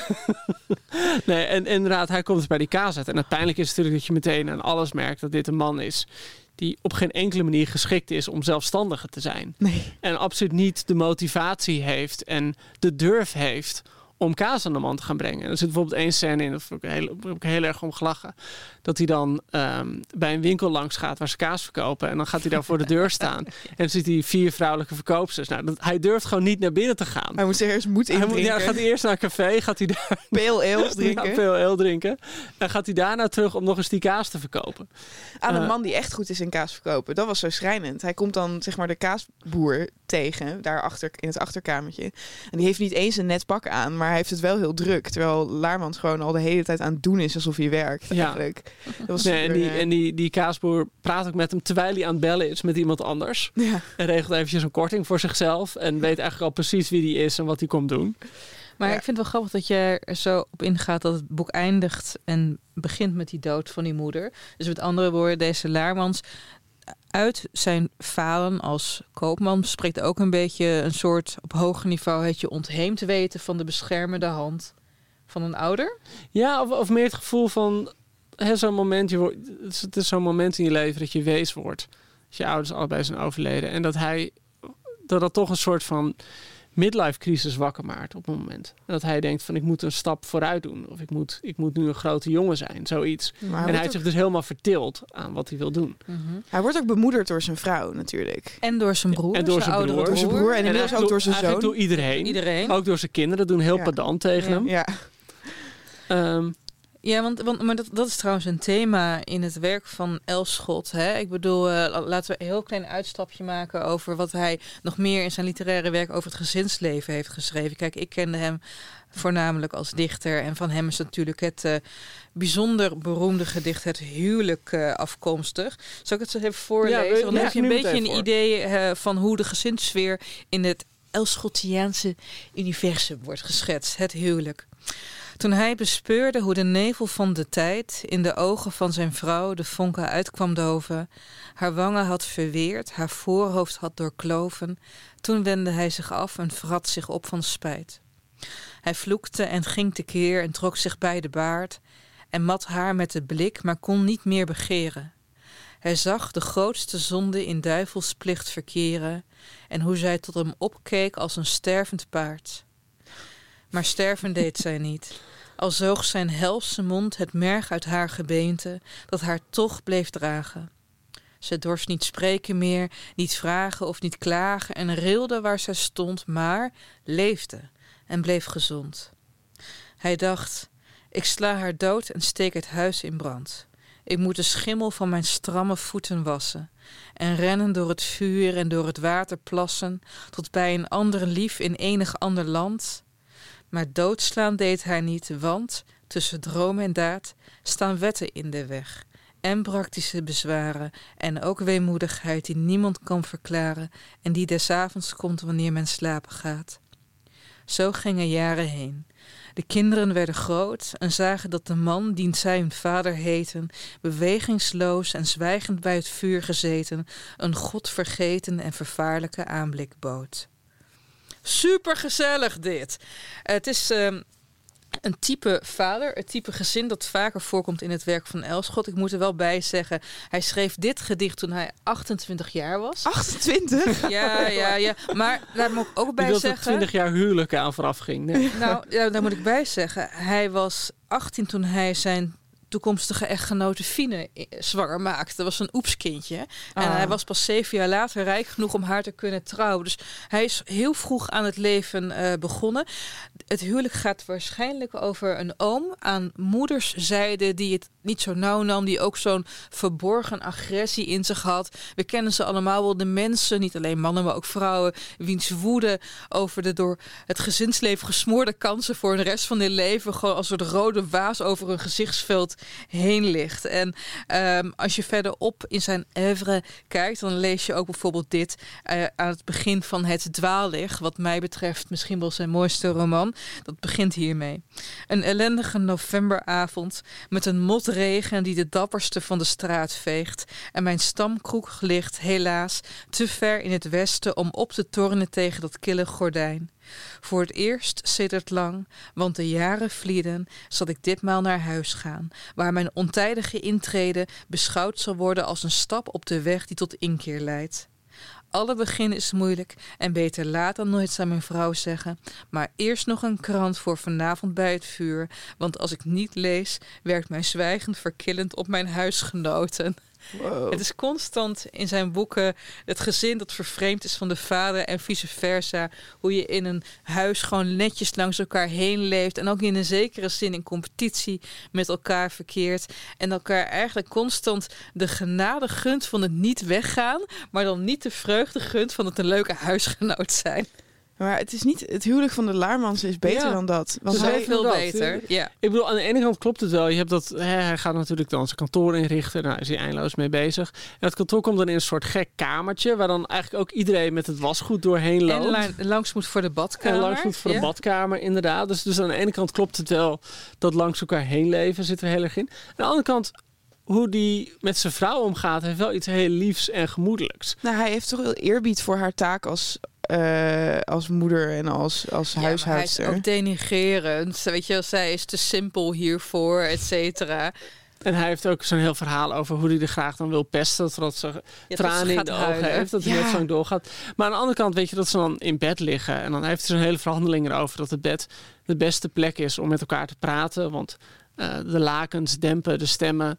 Nee, en inderdaad, hij komt dus bij die kaas uit. En het pijnlijk is natuurlijk dat je meteen aan alles merkt dat dit een man is die op geen enkele manier geschikt is om zelfstandiger te zijn. Nee. En absoluut niet de motivatie heeft en de durf heeft om kaas aan de man te gaan brengen. Er zit bijvoorbeeld één scène in, heb ik heel, heb ik heel erg om gelachen. Dat hij dan ehm, bij een winkel langs gaat waar ze kaas verkopen. En dan gaat hij daar voor de deur staan. En dan ziet hij vier vrouwelijke verkoopsters. Nou, dat, hij durft gewoon niet naar binnen te gaan. Hij moet er eerst moed in Hij moet, ja, gaat hij eerst naar een café, gaat hij daar Pale ales drinken. ja, ale drinken. En gaat hij daarna terug om nog eens die kaas te verkopen. Aan een Eh, man die echt goed is in kaas verkopen. Dat was zo schrijnend. Hij komt dan zeg maar de kaasboer tegen, daar achter in het achterkamertje. En die heeft niet eens een net pak aan, maar hij heeft het wel heel druk. Terwijl Laarmans gewoon al de hele tijd aan het doen is alsof hij werkt Ja. eigenlijk. Dat was Nee, en die, en die, die kaasboer praat ook met hem terwijl hij aan het bellen is met iemand anders. ja. En regelt eventjes een korting voor zichzelf. En weet eigenlijk al precies wie die is en wat hij komt doen. Maar Ja. ik vind het wel grappig dat je er zo op ingaat dat het boek eindigt en begint met die dood van die moeder. Dus met andere woorden, deze Laarmans uit zijn falen als koopman spreekt ook een beetje een soort op hoger niveau het je ontheemd weten van de beschermende hand van een ouder. Ja, of, of meer het gevoel van zo'n moment. Je wordt, het is, zo'n moment in je leven dat je wees wordt. Dat je ouders allebei zijn overleden. En dat hij dat dat toch een soort van midlife crisis wakker maakt op een moment. En dat hij denkt van ik moet een stap vooruit doen. Of ik moet, ik moet nu een grote jongen zijn. Zoiets. Hij, en hij heeft ook, zich dus helemaal vertild aan wat hij wil doen. hij wordt ook bemoederd door zijn vrouw natuurlijk. En door zijn broer, En door zijn broer. Door zijn broer en inmiddels ook door zijn zoon. door iedereen. Iedereen. Ook door zijn kinderen. doen heel Ja. pedant tegen Ja. hem. Ja. Ehm, Ja, want, want maar dat, dat is trouwens een thema in het werk van Elschot. Hè? Ik bedoel, eh, la- laten we een heel klein uitstapje maken over wat hij nog meer in zijn literaire werk over het gezinsleven heeft geschreven. Kijk, ik kende hem voornamelijk als dichter. En van hem is natuurlijk het eh, bijzonder beroemde gedicht Het Huwelijk eh, afkomstig. Zal ik het zo even voorlezen? Want dan heb je een beetje een voor. idee van hoe de gezinssfeer in het Elschottiaanse universum wordt geschetst, het huwelijk. Toen hij bespeurde hoe de nevel van de tijd in de ogen van zijn vrouw de vonken uitkwam doven, haar wangen had verweerd, haar voorhoofd had doorkloven, toen wendde hij zich af en vrat zich op van spijt. Hij vloekte en ging tekeer en trok zich bij de baard en mat haar met de blik, maar kon niet meer begeren. Hij zag de grootste zonde in duivelsplicht verkeren en hoe zij tot hem opkeek als een stervend paard. Maar sterven deed zij niet. Al zoog zijn helse mond het merg uit haar gebeente, dat haar toch bleef dragen. Ze dorst niet spreken meer, niet vragen of niet klagen en rilde waar zij stond, maar leefde en bleef gezond. Hij dacht, ik sla haar dood en steek het huis in brand. Ik moet de schimmel van mijn stramme voeten wassen en rennen door het vuur en door het water plassen tot bij een ander lief in enig ander land. Maar doodslaan deed hij niet, want tussen droom en daad staan wetten in de weg en praktische bezwaren en ook weemoedigheid die niemand kan verklaren en die des avonds komt wanneer men slapen gaat. Zo gingen jaren heen. De kinderen werden groot en zagen dat de man, dien zij hun vader heten, bewegingsloos en zwijgend bij het vuur gezeten, een godvergeten en vervaarlijke aanblik bood. Super gezellig dit. Het is ehm, een type vader, het type gezin dat vaker voorkomt in het werk van Elschot. Ik moet er wel bij zeggen, hij schreef dit gedicht toen hij 28 jaar was. 28? Ja, ja, ja. Maar daar moet ik ook bij dat zeggen. 20 jaar huwelijk aan vooraf ging. Nee. Nou, ja, daar moet ik bij zeggen. Hij was 18 toen hij zijn toekomstige echtgenote Fine i- zwanger maakte. Dat was een oepskindje. En Ah. hij was pas zeven jaar later rijk genoeg om haar te kunnen trouwen. Dus hij is heel vroeg aan het leven eh, begonnen. Het huwelijk gaat waarschijnlijk over een oom aan moederszijde die het niet zo nauw nam, die ook zo'n verborgen agressie in zich had. We kennen ze allemaal wel, de mensen, niet alleen mannen, maar ook vrouwen, wiens woede over de door het gezinsleven gesmoorde kansen voor de rest van hun leven gewoon als een rode waas over hun gezichtsveld heen ligt. En ehm, als je verderop in zijn oeuvre kijkt, dan lees je ook bijvoorbeeld dit eh, aan het begin van Het Dwaallicht, wat mij betreft misschien wel zijn mooiste roman. Dat begint hiermee. Een ellendige novemberavond met een motregen die de dapperste van de straat veegt. En mijn stamkroeg ligt helaas te ver in het westen om op te tornen tegen dat kille gordijn. Voor het eerst sedert lang, want de jaren vlieden, zal ik ditmaal naar huis gaan, waar mijn ontijdige intrede beschouwd zal worden als een stap op de weg die tot inkeer leidt. Alle begin is moeilijk en beter laat dan nooit, zou mijn vrouw zeggen. Maar eerst nog een krant voor vanavond bij het vuur, want als ik niet lees, werkt mijn zwijgen verkillend op mijn huisgenoten. Het is constant in zijn boeken het gezin dat vervreemd is van de vader en vice versa. Hoe je in een huis gewoon netjes langs elkaar heen leeft. En ook in een zekere zin in competitie met elkaar verkeert. En elkaar eigenlijk constant de genade gunt van het niet weggaan. Maar dan niet de vreugde gunt van het een leuke huisgenoot zijn. Maar het is niet, het huwelijk van de Laarmans is beter Ja. dan dat. Want hij, Veel beter. Ja. Ik bedoel, aan de ene kant klopt het wel. Je hebt dat, hè, hij gaat natuurlijk dan zijn kantoor inrichten. Daar is hij eindeloos mee bezig. En dat kantoor komt dan in een soort gek kamertje... waar dan eigenlijk ook iedereen met het wasgoed doorheen loopt. En la- langs moet voor de badkamer. En langs moet voor de badkamer, inderdaad. Dus, dus aan de ene kant klopt het wel dat langs elkaar heen leven zit er heel erg in. Aan de andere kant, hoe die met zijn vrouw omgaat, heeft wel iets heel liefs en gemoedelijks. nou, hij heeft toch wel eerbied voor haar taak als, eh, als moeder en als, als Ja, maar hij is huishoudster. ook denigerend. Weet je, zij is te simpel hiervoor, et cetera. En hij heeft ook zo'n heel verhaal over hoe hij er graag dan wil pesten. Zodat ze Ja, dat ze tranen in gaat de ogen huilen. heeft. Dat hij Ja. net zo lang doorgaat. Maar aan de andere kant weet je dat ze dan in bed liggen. En dan heeft hij zo'n hele verhandeling erover dat het bed de beste plek is om met elkaar te praten. Want eh, de lakens dempen de stemmen.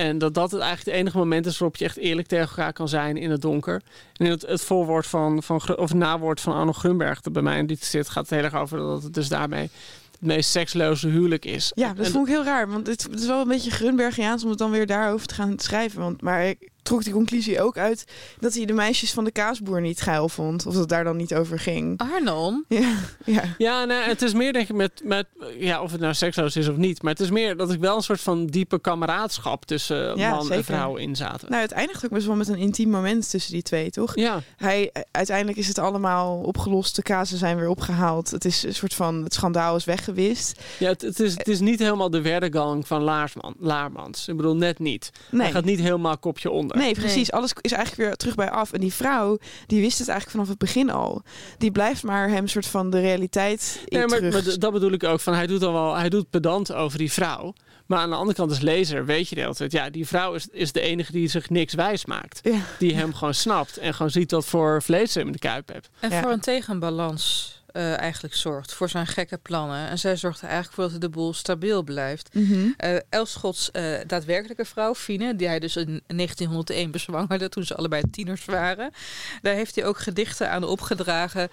En dat dat het eigenlijk het enige moment is waarop je echt eerlijk tegen elkaar kan zijn in het donker. En in het, het voorwoord van, van, of nawoord van Arno Grunberg, dat bij mij in dit zit, gaat het heel erg over dat het dus daarmee het meest seksloze huwelijk is. Ja, dat En- vond ik heel raar. Want het, het is wel een beetje Grunbergiaans om het dan weer daarover te gaan schrijven. Want, maar ik, trok die conclusie ook uit dat hij de meisjes van de kaasboer niet geil vond. Of dat daar dan niet over ging. Arnon? Ja, ja. Ja, nou, het is meer denk ik met, met ja, of het nou seksloos is of niet. Maar het is meer dat ik wel een soort van diepe kameraadschap tussen Ja, man en vrouw in zaten. Nou, het eindigt ook best wel met een intiem moment tussen die twee, toch? ja, Hij, uiteindelijk is het allemaal opgelost. De kazen zijn weer opgehaald. Het is een soort van, het schandaal is weggewist. ja het, het, is, het is niet helemaal de werdegang van Laarsman, Laarmans. Ik bedoel, net niet. Nee. Hij gaat niet helemaal kopje onder. Nee, precies. Alles is eigenlijk weer terug bij af. En die vrouw, die wist het eigenlijk vanaf het begin al. Die blijft maar hem soort van de realiteit in Nee, maar, terug. maar d- dat bedoel ik ook. Van, hij doet dan wel, hij doet pedant over die vrouw. Maar aan de andere kant als lezer weet je de hele tijd... ja, die vrouw is, is de enige die zich niks wijs maakt. Ja. Die hem gewoon snapt en gewoon ziet wat voor vlees ze hem in de kuip hebt. En Ja. voor een tegenbalans eh, eigenlijk zorgt. Voor zijn gekke plannen. En zij zorgt er eigenlijk voor dat de boel stabiel blijft. Mhm. Eh Elschots eh, daadwerkelijke vrouw, Fine, die hij dus in 1901 bezwangerde toen ze allebei tieners waren. Daar heeft hij ook gedichten aan opgedragen.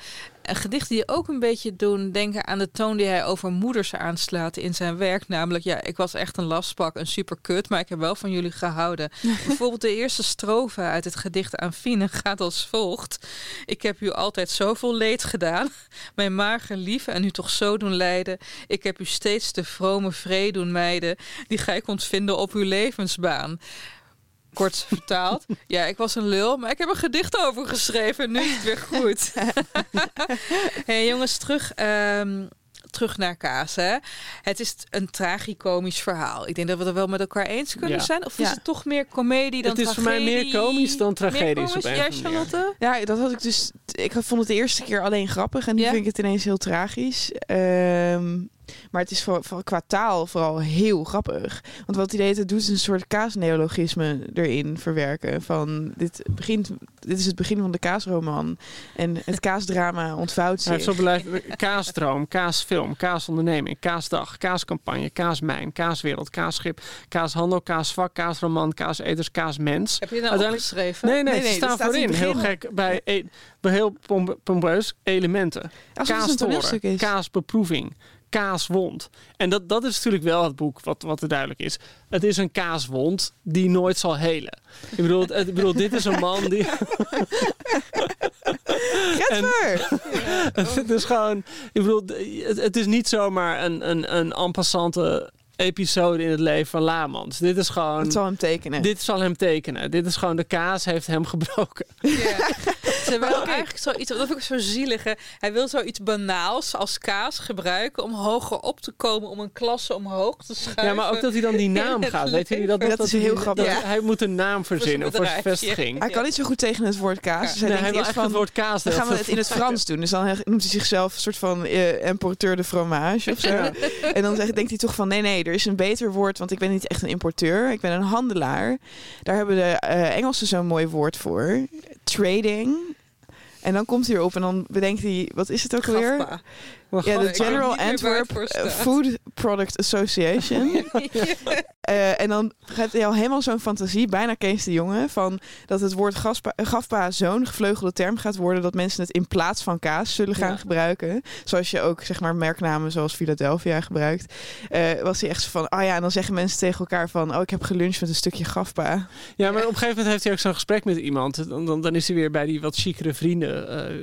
En gedichten die ook een beetje doen denken aan de toon die hij over moeders aanslaat in zijn werk. Namelijk, ja, ik was echt een lastpak, een superkut, maar ik heb wel van jullie gehouden. Bijvoorbeeld de eerste strofe uit het gedicht aan Fine gaat als volgt. Ik heb u altijd zoveel leed gedaan, mijn mager lief en u toch zo doen lijden. Ik heb u steeds de vrome vrede doen mijden, die gij kondt vinden op uw levensbaan. Kort vertaald. Ja, ik was een lul, maar ik heb een gedicht over geschreven. En nu is het weer goed. hey, jongens, terug, ehm, terug naar Kaas. Hè? Het is een tragicomisch verhaal. Ik denk dat we het wel met elkaar eens kunnen Ja. zijn. Of is Ja. het toch meer comedie dan Het is voor mij meer tragedie? komisch dan tragedisch op andere manier. Charlotte? Ja, dat had ik dus. Ik vond het de eerste keer alleen grappig en nu Ja? vind ik het ineens heel tragisch. Ehm, maar het is voor, voor, qua taal vooral heel grappig. Want wat hij deed, het doet is een soort kaasneologisme erin verwerken. Van dit, begint, dit is het begin van de kaasroman. En het kaasdrama ontvouwt Hij heeft zich. zo beleid kaasdroom, kaasfilm, kaasonderneming, kaasdag, kaascampagne, kaasmijn, kaaswereld, kaasschip, kaashandel, kaasvak, kaasroman, kaaseters, kaasmens. Heb je nou Uiteindelijk- opgeschreven? Nee, nee, Nee, ze nee, staan staat in voorin. Heel gek bij, e- heel pom- pompeus elementen. Is. kaasbeproeving, kaaswond. En dat, dat is natuurlijk wel het boek wat, wat er duidelijk is. Het is een kaaswond die nooit zal helen. Ik bedoel, het, ik bedoel dit is een man die... Getver! het is gewoon... Ik bedoel, het, het is niet zomaar een, een, een en passante episode in het leven van Lamans. Dit is gewoon... Het zal hem tekenen. Dit zal hem tekenen. Dit is gewoon de kaas heeft hem gebroken. Ja. Terwijl eigenlijk zoiets, dat vind ik zo zielig. hè. Hij wil zoiets banaals als kaas gebruiken om hoger op te komen, om een klasse omhoog te schuiven. Ja, maar ook dat hij dan die naam gaat. Weet jullie dat? nog? Dat is hij- heel grappig. dat- Ja. Hij moet een naam verzinnen voor zijn vestiging. Hij kan niet zo goed tegen het woord kaas. Dus hij Nee, hij wil echt van, het woord kaas. Dan gaan we het in het Frans doen. Dus dan noemt hij zichzelf een soort van eh, importeur de fromage of zo. En dan zegt, denkt hij toch van nee, nee, er is een beter woord. Want ik ben niet echt een importeur. Ik ben een handelaar. Daar hebben de eh, Engelsen zo'n mooi woord voor. Trading. En dan komt hij erop en dan bedenkt hij, wat is het ook? Gafpa. Ja, de General Antwerp eh. Food Product Association. Eh, en dan gaat hij al helemaal zo'n fantasie, bijna Kees de Jonge, van dat het woord gaspa, gafpa zo'n gevleugelde term gaat worden dat mensen het in plaats van kaas zullen gaan Ja. gebruiken. Zoals je ook zeg maar merknamen zoals Philadelphia gebruikt. Eh, was hij echt zo van, oh ja, en dan zeggen mensen tegen elkaar van, oh ik heb geluncht met een stukje gafpa. Ja, maar op een gegeven moment heeft hij ook zo'n gesprek met iemand. Dan, dan, dan is hij weer bij die wat chicere vrienden eh,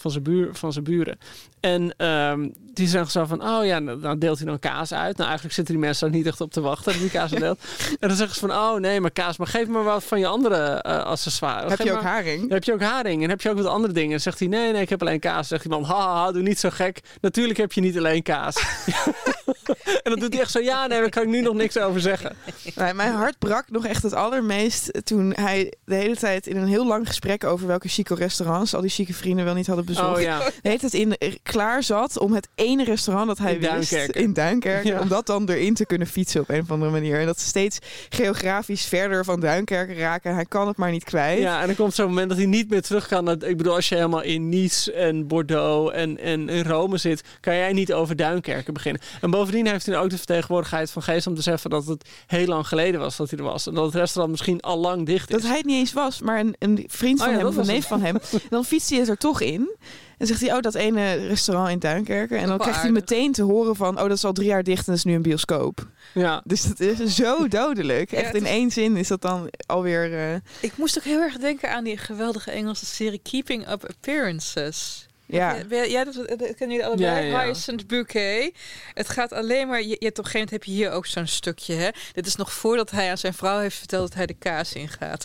van, zijn buur, van zijn buren. En ehm, die zeggen zo van, oh ja, nou, dan deelt hij dan kaas uit. Nou, eigenlijk zitten die mensen daar niet echt op te wachten dat die kaas deelt. En dan zeggen ze van, oh nee, maar kaas, maar geef me wat van je andere eh, accessoires. heb Geef je ook maar- haring? Heb je ook haring en heb je ook wat andere dingen? Dan zegt hij, nee, nee, ik heb alleen kaas. Zegt die man, ha, ha, ha, doe niet zo gek. Natuurlijk heb je niet alleen kaas. en dan doet hij echt zo, ja, nee, daar kan ik nu nog niks over zeggen. Nee, mijn hart brak nog echt het allermeest toen hij de hele tijd in een heel lang gesprek over welke chique restaurants al die chique vrienden wel niet hadden bezocht. Oh ja. tijd in eh, klaar zat om het ene restaurant dat hij In wist Duinkerken. in Duinkerken, Ja. om dat dan erin te kunnen fietsen op een of andere manier. En dat ze steeds geografisch verder van Duinkerken raken. Hij kan het maar niet kwijt. Ja, en dan komt zo'n moment dat hij niet meer terug kan. Ik bedoel, als je helemaal in Nice en Bordeaux en, en in Rome zit, kan jij niet over Duinkerken beginnen. En bovendien heeft hij ook de vertegenwoordigheid van geest om te zeggen dat het heel lang geleden was dat hij er was. En dat het restaurant misschien al lang dicht is. Dat hij het niet eens was, maar een, een vriend Oh van ja, hem, of een neef van hem. Dan fietst hij het er toch in. En zegt hij, oh, dat ene restaurant in Duinkerken. En dan krijgt hij meteen te horen van, oh, dat is al drie jaar dicht en dat is nu een bioscoop. Ja. Dus dat is zo dodelijk. Ja, Echt in één zin is dat dan alweer... eh, Ik moest ook heel erg denken aan die geweldige Engelse serie Keeping Up Appearances. Ja. Ja, dat, dat kennen jullie allebei. Ja. Hyacinth Bouquet. Het gaat alleen maar... Je, je hebt op een gegeven moment heb je hier ook zo'n stukje. Hè? Dit is nog voordat hij aan zijn vrouw heeft verteld dat hij de kaas ingaat.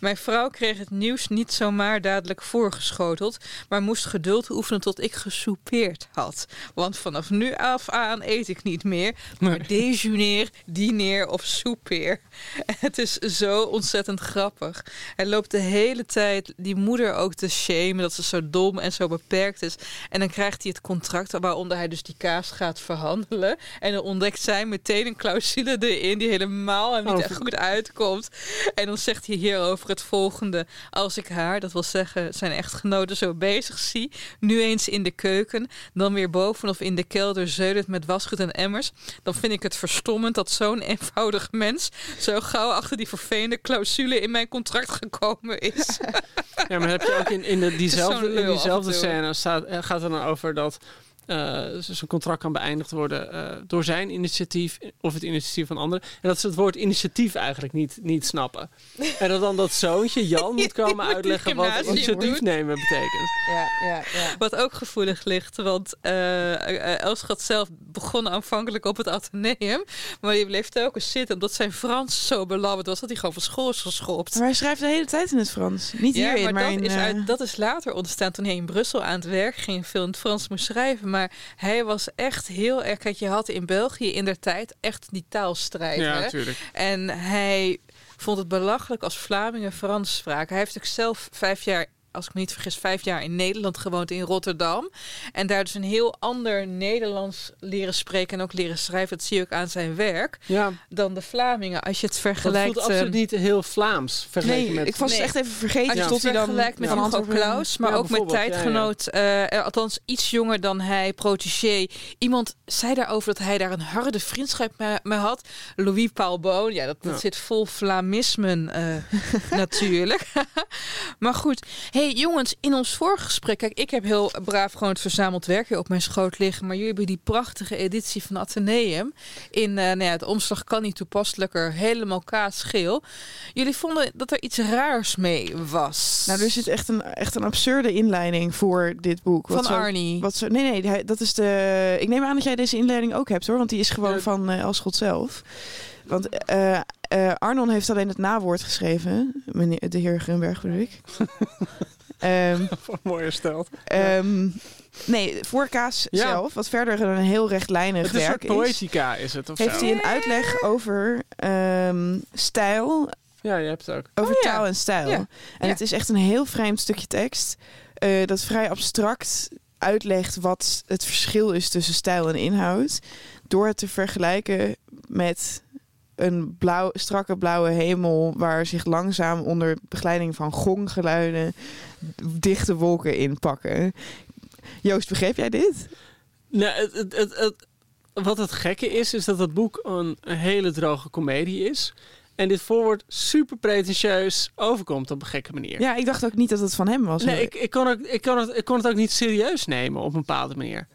Mijn vrouw kreeg het nieuws niet zomaar dadelijk voorgeschoteld... maar moest geduld oefenen tot ik gesoupeerd had. Want vanaf nu af aan eet ik niet meer... maar dejeuner, diner of soupeer. Het is zo ontzettend grappig. Hij loopt de hele tijd die moeder ook te shamen... dat ze zo dom en zo beperkt is. En dan krijgt hij het contract waaronder hij dus die kaas gaat verhandelen. En dan ontdekt zij meteen een clausule erin die helemaal hem niet Oh, echt goed uitkomt. En dan zegt hij hierover het volgende. Als ik haar, dat wil zeggen zijn echtgenoten, zo bezig zie... nu eens in de keuken, dan weer boven of in de kelder zeulend met wasgoed en emmers... dan vind ik het verstommend dat zo'n eenvoudig mens... zo gauw achter die vervelende clausule in mijn contract gekomen is. Ja, maar heb je ook in, in de, diezelfde, in diezelfde scène eh, gaat het dan over dat eh, zijn contract kan beëindigd worden eh, door zijn initiatief of het initiatief van anderen. En dat ze het woord initiatief eigenlijk niet, niet snappen. En dat dan dat zoontje Jan moet komen uitleggen wat initiatief doen. nemen betekent. Ja, ja, ja. Wat ook gevoelig ligt, want eh Elschat zelf begon aanvankelijk op het ateneum. Maar die bleef telkens zitten omdat zijn Frans zo belabberd was dat hij gewoon van school is geschopt. Maar hij schrijft de hele tijd in het Frans. Niet Ja, hierin, maar, maar, dat, in... is uit, dat is later ontstaan toen hij in Brussel aan het werk ging veel in het Frans moest schrijven. Maar hij was echt heel erg. Kijk, je had in België in der tijd echt die taalstrijd. Ja, natuurlijk. En hij vond het belachelijk als Vlamingen Frans spraken. Hij heeft ook zelf vijf jaar, als ik me niet vergis, vijf jaar in Nederland gewoond, in Rotterdam. En daar dus een heel ander Nederlands leren spreken en ook leren schrijven. Dat zie je ook aan zijn werk. Ja, Dan de Vlamingen. Als je het dat vergelijkt. voelt absoluut eh, niet heel Vlaams vergeleken nee, met... ik was Nee. het echt even vergeten als je tot het hij dan vergelijkt met Hugo Antwerpen- Claus, maar Ja, ook met ja, ja. tijdgenoot, eh, eh, althans iets jonger dan hij, protégé. Iemand zei daarover dat hij daar een harde vriendschap mee, had. Louis Paul Boon, ja, dat, dat Ja. zit vol Vlaamismen eh, natuurlijk. maar goed, hey jongens, in ons vorige gesprek, kijk, ik heb heel braaf gewoon het verzameld werk hier op mijn schoot liggen, maar jullie hebben die prachtige editie van Atheneum in, eh nou ja, het omslag kan niet toepasselijker, helemaal kaasgeel. Jullie vonden dat er iets raars mee was. Nou, er zit echt een, echt een absurde inleiding voor dit boek. van Wat zo- Arnie. Wat zo, nee, nee, dat is de. Ik neem aan dat jij deze inleiding ook hebt hoor, want die is gewoon Ja. van eh Elschot zelf. Want eh, eh, Arnon heeft alleen het nawoord geschreven, meneer de heer Grunberg bedoel ik. Ehm, Mooi hersteld. ehm, nee, voor Kaas Ja. zelf, wat verder een heel rechtlijnig Het is een werk soort is, poëtica, is het? Of heeft zo? hij een uitleg over ehm, stijl, Ja, je hebt het ook. over Oh ja. taal en stijl. Ja. En Ja. het is echt een heel vreemd stukje tekst. eh, dat vrij abstract uitlegt wat het verschil is tussen stijl en inhoud. Door het te vergelijken met een blauw, strakke blauwe hemel... waar zich langzaam onder begeleiding van gonggeluiden... dichte wolken in pakken. Joost, begreep jij dit? Nee, het, het, het, het- wat het gekke is, is dat het boek een, een hele droge komedie is. En dit voorwoord super pretentieus overkomt op een gekke manier. Ja, ik dacht ook niet dat het van hem was. Nee, ik, ik, kon ook, ik, kon het, ik kon het ook niet serieus nemen op een bepaalde manier.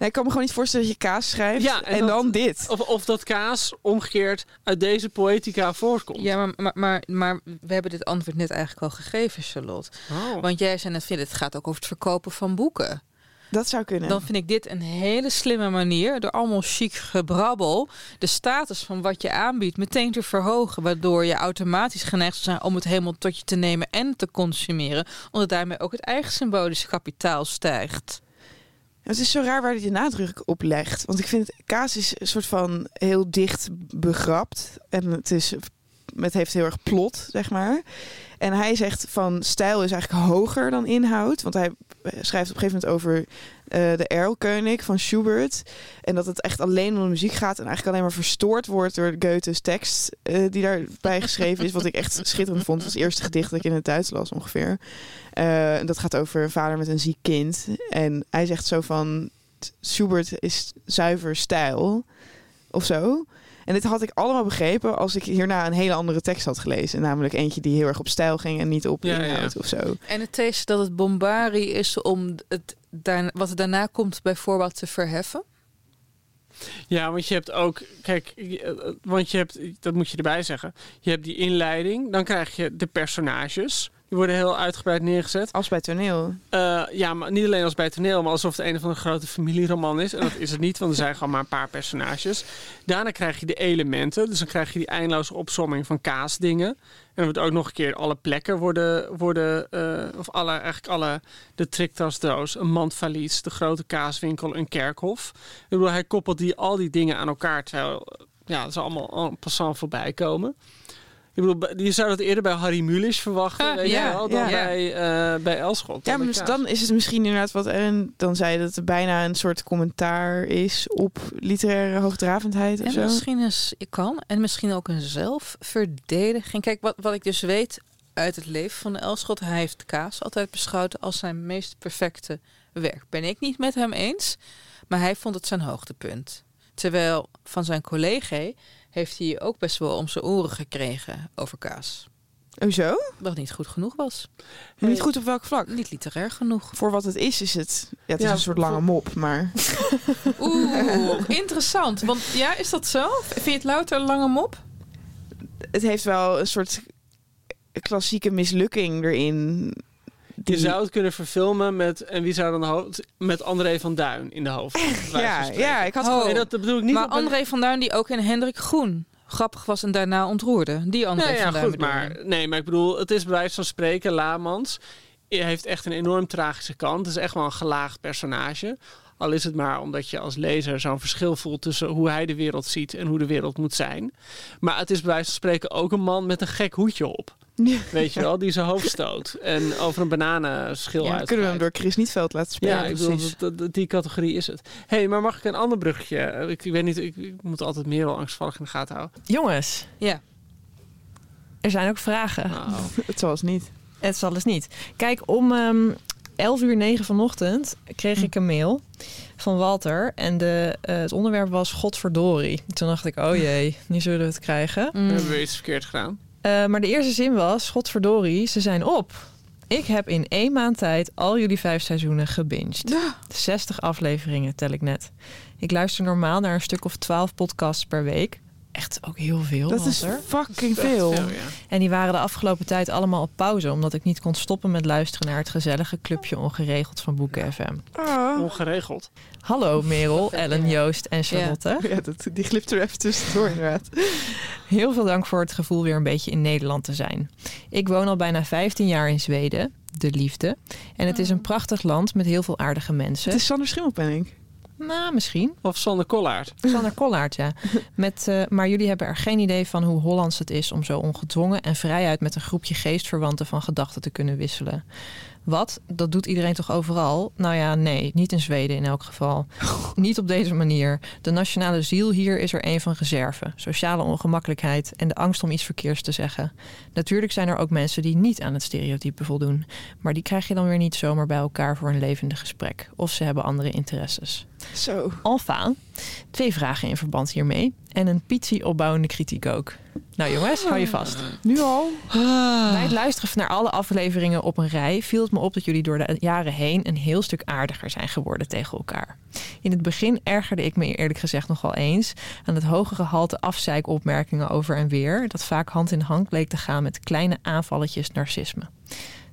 Nee, ik kan me gewoon niet voorstellen dat je kaas schrijft Ja, en en, dat- dan dit. Of, of dat kaas omgekeerd uit deze poëtica voortkomt. Ja, maar, maar, maar, maar we hebben dit antwoord net eigenlijk al gegeven, Charlotte. Oh. Want jij zei net, vind het gaat ook over het verkopen van boeken. Dat zou kunnen. Dan vind ik dit een hele slimme manier, door allemaal chic gebrabbel, de status van wat je aanbiedt meteen te verhogen. Waardoor je automatisch geneigd zou zijn om het helemaal tot je te nemen en te consumeren. Omdat daarmee ook het eigen symbolische kapitaal stijgt. Het is zo raar waar hij de nadruk op legt. Want ik vind kaas is een soort van heel dicht begrapt. En het, is, het heeft heel erg plot, zeg maar. En hij zegt van stijl is eigenlijk hoger dan inhoud. Want hij schrijft op een gegeven moment over eh, de Erlkönig van Schubert. En dat het echt alleen om de muziek gaat. En eigenlijk alleen maar verstoord wordt door Goethe's tekst eh, die daarbij geschreven is. Wat ik echt schitterend vond. Het was het eerste gedicht dat ik in het Duits las ongeveer. Eh, en dat gaat over een vader met een ziek kind. En hij zegt zo van... Schubert is zuiver stijl. Of zo. En dit had ik allemaal begrepen als ik hierna een hele andere tekst had gelezen. Namelijk eentje die heel erg op stijl ging en niet op Ja, ja, ja. inhoud of zo. En het is dat het bombari is om het wat er daarna komt bijvoorbeeld te verheffen. Ja, want je hebt ook, kijk, je- eh, want je hebt, dat moet je erbij zeggen. Je hebt die inleiding, dan krijg je de personages. Die worden heel uitgebreid neergezet. Als bij toneel. Eh, ja, maar niet alleen als bij toneel, maar alsof het een of andere grote familieroman is. En dat is het niet, want er zijn gewoon maar een paar personages. Daarna krijg je de elementen. Dus dan krijg je die eindeloze opsomming van kaasdingen. En dan wordt ook nog een keer alle plekken worden, worden eh, of alle, eigenlijk alle, de triktasdoos, een mandvalies, de grote kaaswinkel, een kerkhof. Ik bedoel, hij koppelt die, al die dingen aan elkaar, terwijl ja, ze allemaal en passant voorbij komen. Ik bedoel, je zou dat eerder bij Harry Mulisch verwachten, Ah, weet ja, je wel, dan ja. bij, eh, bij Elschot. Ja, dan maar dus is het misschien inderdaad wat Ellen dan zei... dat het bijna een soort commentaar is op literaire hoogdravendheid of En zo. misschien is ik kan. En misschien ook een zelfverdediging. Kijk, wat, wat ik dus weet uit het leven van Elschot. Hij heeft kaas altijd beschouwd als zijn meest perfecte werk. Ben ik niet met hem eens. Maar hij vond het zijn hoogtepunt. Terwijl van zijn collega heeft hij ook best wel om zijn oren gekregen over kaas. Oh zo? Wat niet goed genoeg was. Niet goed op welk vlak? Niet literair genoeg. Voor wat het is, is het... Ja, het is een soort lange mop, maar... Oeh, interessant. Want ja, is dat zo? Vind je het louter een lange mop? Het heeft wel een soort klassieke mislukking erin. Je die- zou het kunnen verfilmen met, en wie zou dan de hoofd, met André van Duin in de hoofd. Ja, ja, ik had Oh. Nee, dat bedoel ik niet. maar op André van Duin die ook in Hendrik Groen grappig was en daarna ontroerde. Die André Nee, ja, van Duin goed, je. maar, nee, maar ik bedoel, het is bij wijze van spreken, Lamans heeft echt een enorm tragische kant. Het is echt wel een gelaagd personage. Al is het maar omdat je als lezer zo'n verschil voelt tussen hoe hij de wereld ziet en hoe de wereld moet zijn. Maar het is bij wijze van spreken ook een man met een gek hoedje op. Weet je wel, die zijn hoofd stoot en over een bananenschil Ja, uit. kunnen we hem door Chris Nietveld laten spelen? Ja, ik bedoel, precies. dat, dat- die categorie is het. hey, maar mag ik een ander bruggetje? Ik, ik weet niet, ik, ik moet altijd meer al angstvallig in de gaten houden. Jongens, Ja. er zijn ook vragen. Nou, Het zoals niet. Het zal eens niet. Kijk, om ehm 11 uur 9 vanochtend kreeg ik een mail van Walter. En de, eh, het onderwerp was Godverdorie. Toen dacht ik, oh jee, nu zullen we het krijgen. Mm. we hebben we iets verkeerd gedaan. Eh, maar de eerste zin was, Godverdorie, ze zijn op. Ik heb in één maand tijd al jullie vijf seizoenen gebinged. 60 afleveringen tel ik net. Ik luister normaal naar een stuk of 12 podcasts per week. Echt ook heel veel. Dat is Walter. fucking Dat is echt veel. ja. En die waren de afgelopen tijd allemaal op pauze, omdat ik niet kon stoppen met luisteren naar het gezellige clubje ongeregeld van Boeken FM. Ah. Ongeregeld. Hallo Merel, Ellen, Joost en Charlotte. Ja, dat, die glipt er even tussendoor inderdaad. Heel veel dank voor het gevoel weer een beetje in Nederland te zijn. Ik woon al bijna 15 jaar in Zweden, de liefde. En het is een prachtig land met heel veel aardige mensen. Het is Sander Schimmelpenning. Nou, misschien. Of Sander Kollaert. Sander Kollaert, ja. Met, eh, maar jullie hebben er geen idee van hoe Hollands het is om zo ongedwongen en vrijuit met een groepje geestverwanten van gedachten te kunnen wisselen. Wat? Dat doet iedereen toch overal? Nou ja, nee, niet in Zweden in elk geval. Niet op deze manier. De nationale ziel hier is er een van reserve, sociale ongemakkelijkheid en de angst om iets verkeers te zeggen. Natuurlijk zijn er ook mensen die niet aan het stereotype voldoen, maar die krijg je dan weer niet zomaar bij elkaar voor een levendig gesprek. Of ze hebben andere interesses. Zo. Enfin, twee vragen in verband hiermee. En een pitsie opbouwende kritiek ook. Nou jongens, hou je vast. Nu al? Bij het luisteren naar alle afleveringen op een rij viel het me op dat jullie door de jaren heen een heel stuk aardiger zijn geworden tegen elkaar. In het begin ergerde ik me eerlijk gezegd nogal eens aan het hoge gehalte afzeikopmerkingen over en weer, dat vaak hand in hand bleek te gaan met kleine aanvalletjes narcisme.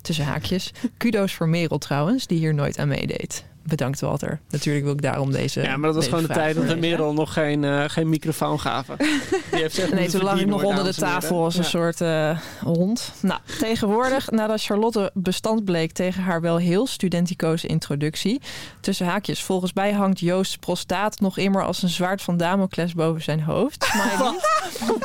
Tussen haakjes. Kudo's voor Merel trouwens, die hier nooit aan meedeed. Bedankt Walter. Natuurlijk wil ik daarom deze. Ja, maar dat was gewoon de tijd dat de voorlezen. Merel nog geen, eh, geen microfoon gaven. Die heeft echt Nee, toen lag ik nog onder de tafel als een soort eh, hond. Nou, tegenwoordig, nadat Charlotte bestand bleek tegen haar wel heel studenticoze introductie. Tussen haakjes, volgens mij hangt Joost's prostaat nog immer als een zwaard van Damocles boven zijn hoofd. Smiley.